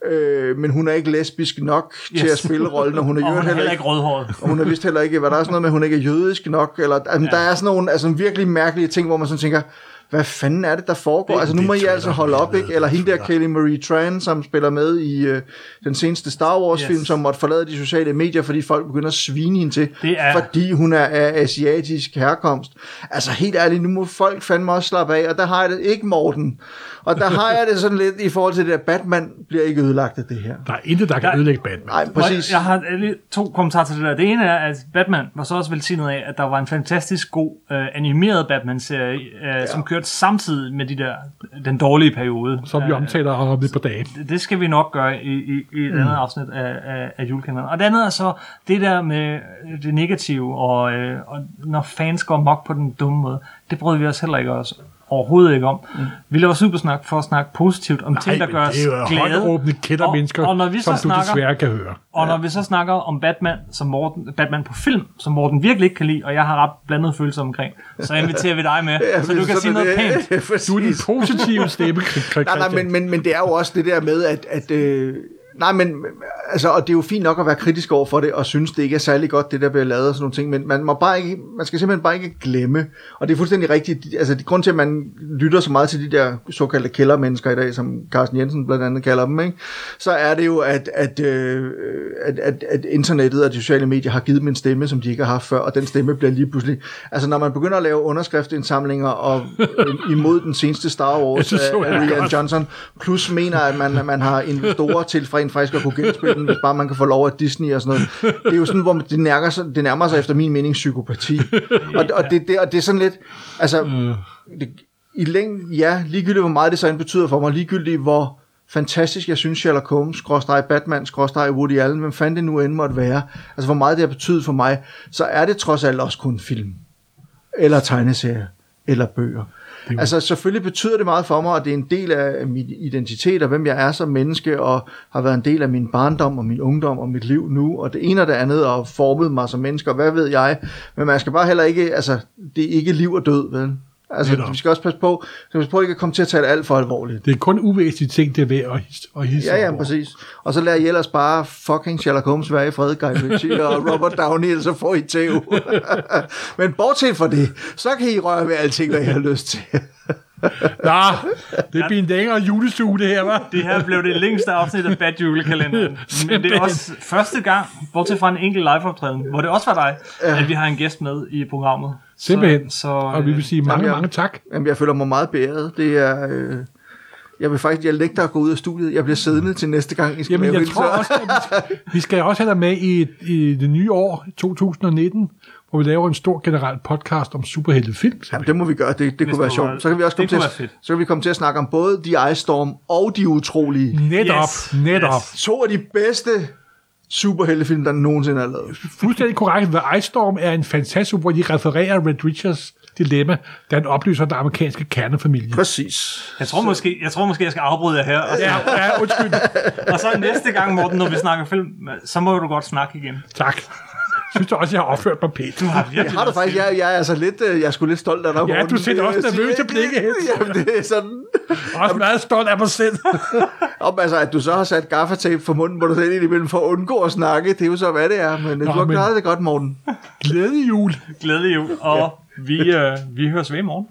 øh, men hun er ikke lesbisk nok yes. til at spille rollen, og hun er, Og hun er heller ikke, rødhåret. og hun er vist heller ikke, var der også noget med, hun ikke er jødisk nok, eller altså, ja. der er sådan nogle altså, virkelig mærkelige ting, hvor man sådan tænker, hvad fanden er det, der foregår? Det- altså nu må I altså holde op, ikke? Eller hende der Kelly Marie Tran, som spiller med i øh, den seneste Star Wars film, Yes. som måtte forlade de sociale medier, fordi folk begynder at svine hende til, Det er- fordi hun er af asiatisk herkomst. Altså helt ærligt, nu må folk fandme også slappe af, og der har jeg det ikke Morten. Og der har jeg det sådan lidt i forhold til det, at Batman bliver ikke ødelagt af det her. Der er intet, der kan Der- ødelægge Batman. Nej, Præcis. Jeg har lige to kommentarer til det der. Det ene er, at Batman var så også velsignet af, at der var en fantastisk god øh, animeret Batman-serie, øh, ja. som kørte kørt samtidig med de der, den dårlige periode. Som vi Øh, omtaler om et par dage. det- det skal vi nok gøre i, i, i et andet afsnit af, af, af julekalenderen. Og det andet er så det der med det negative, og, øh, og når fans går mok på den dumme måde, det bryder vi os heller ikke os overhovedet ikke om. Mm. Vi laver supersnak for at snakke positivt om ting, der gør os det er jo glade. kældermennesker, Og- og når vi så som du snakker- desværre kan høre. Og når vi så snakker om Batman, som Morten, Batman på film, som Morten virkelig ikke kan lide, og jeg har ret blandede følelser omkring, så inviterer vi dig med, ja, så du kan sige noget pænt. Du er den positive stemme, Nej, nej, men, men, men det er jo også det der med, at... at øh, nej, men altså, og det er jo fint nok at være kritisk over for det, og synes, det ikke er særlig godt, det der bliver lavet og sådan nogle ting, men man, må bare ikke, man skal simpelthen bare ikke glemme, og det er fuldstændig rigtigt, altså, det grund til, at man lytter så meget til de der såkaldte kældermennesker i dag, som Carsten Jensen blandt andet kalder dem, ikke? så er det jo, at, at, øh, at, at, at internettet og de sociale medier har givet dem en stemme, som de ikke har haft før, og den stemme bliver lige pludselig, altså når man begynder at lave underskriftsindsamlinger og øh, imod den seneste Star Wars af, Rian. Johnson, plus mener, at man, at man har investorer til for rent faktisk at kunne genspille den, hvis bare man kan få lov af Disney og sådan noget. Det er jo sådan, hvor man- det nærmer sig, det nærmer sig efter min mening psykopati. Og, og, det, det, og det er sådan lidt, altså, det, i længden, ja, ligegyldigt hvor meget det så end betyder for mig, ligegyldigt hvor fantastisk jeg synes Sherlock Holmes, skråstrej Batman, skråstrej Woody Allen, hvem fanden det nu end måtte være, altså hvor meget det har betydet for mig, så er det trods alt også kun film, eller tegneserier, eller bøger. Altså selvfølgelig betyder det meget for mig, og det er en del af min identitet og hvem jeg er som menneske, og har været en del af min barndom og min ungdom og mit liv nu, og det ene og det andet, og formet mig som menneske, og hvad ved jeg. Men man skal bare heller ikke, altså det er ikke liv og død, vel? Altså, Netop. vi skal også passe på, vi skal passe på ikke at komme til at tage det alt for alvorligt. Det er kun uvæsentlige ting, det er værd at hisse, at hisse Ja, ja, over. præcis. Og så lader I ellers bare fucking Sherlock Holmes være i fred, Guy Ritchie og Robert Downey, ellers så får I tæv. Men bortset fra det, så kan I røre ved alting, hvad I har lyst til. Nå, det bliver en længere julestue, det her, var. Det her blev det længste afsnit af Bad Julekalenderen. Men det er også første gang, bortset fra en enkelt liveoptræden, hvor det også var dig, at vi har en gæst med i programmet. Simpelthen. Så, så Og vi vil sige mange, Jamen, mange tak. Jamen, jeg føler mig meget beæret. Det er... Øh, jeg vil faktisk, jeg lægter at gå ud af studiet. Jeg bliver siddende til næste gang, I skal Jamen, jeg tror så- også, at vi skal, vi skal også have dig med i, i det nye år, 2019, hvor vi laver en stor generel podcast om superheltefilm. Jamen, det må vi gøre. Det, det kunne det være kunne sjovt. Så kan vi også komme til, kunne at, så kan vi komme til at snakke om både The Ice Storm og De Utrolige. Netop, Yes. netop. Yes. To af de bedste superheltefilm, der nogensinde er lavet. Fuldstændig korrekt. The Ice Storm er en fantastisk, hvor de refererer Red Richards dilemma, da han oplyser den amerikanske kernefamilie. Præcis. Jeg tror, måske, jeg tror måske, jeg skal afbryde jer her. Og så, Ja, ja, undskyld. og så næste gang, Morten, når vi snakker film, så må du godt snakke igen. Tak. Synes du også, jeg har opført mig pænt? Du har Jeg har det faktisk, jeg, jeg er altså lidt, øh, jeg er sgu lidt stolt af dig. Ja, du ser også Det vil jeg nervøse sige. blikke hen. Jamen, det er sådan... Også meget stolt af mig selv. Om, altså, at du så har sat gaffatape for munden på dig selv indimellem for at undgå at snakke, det er jo så, hvad det er. Men Nå, du har men- klaret det godt, Morten. Glædelig jul. Glædelig jul, og vi, øh, vi høres ved i morgen.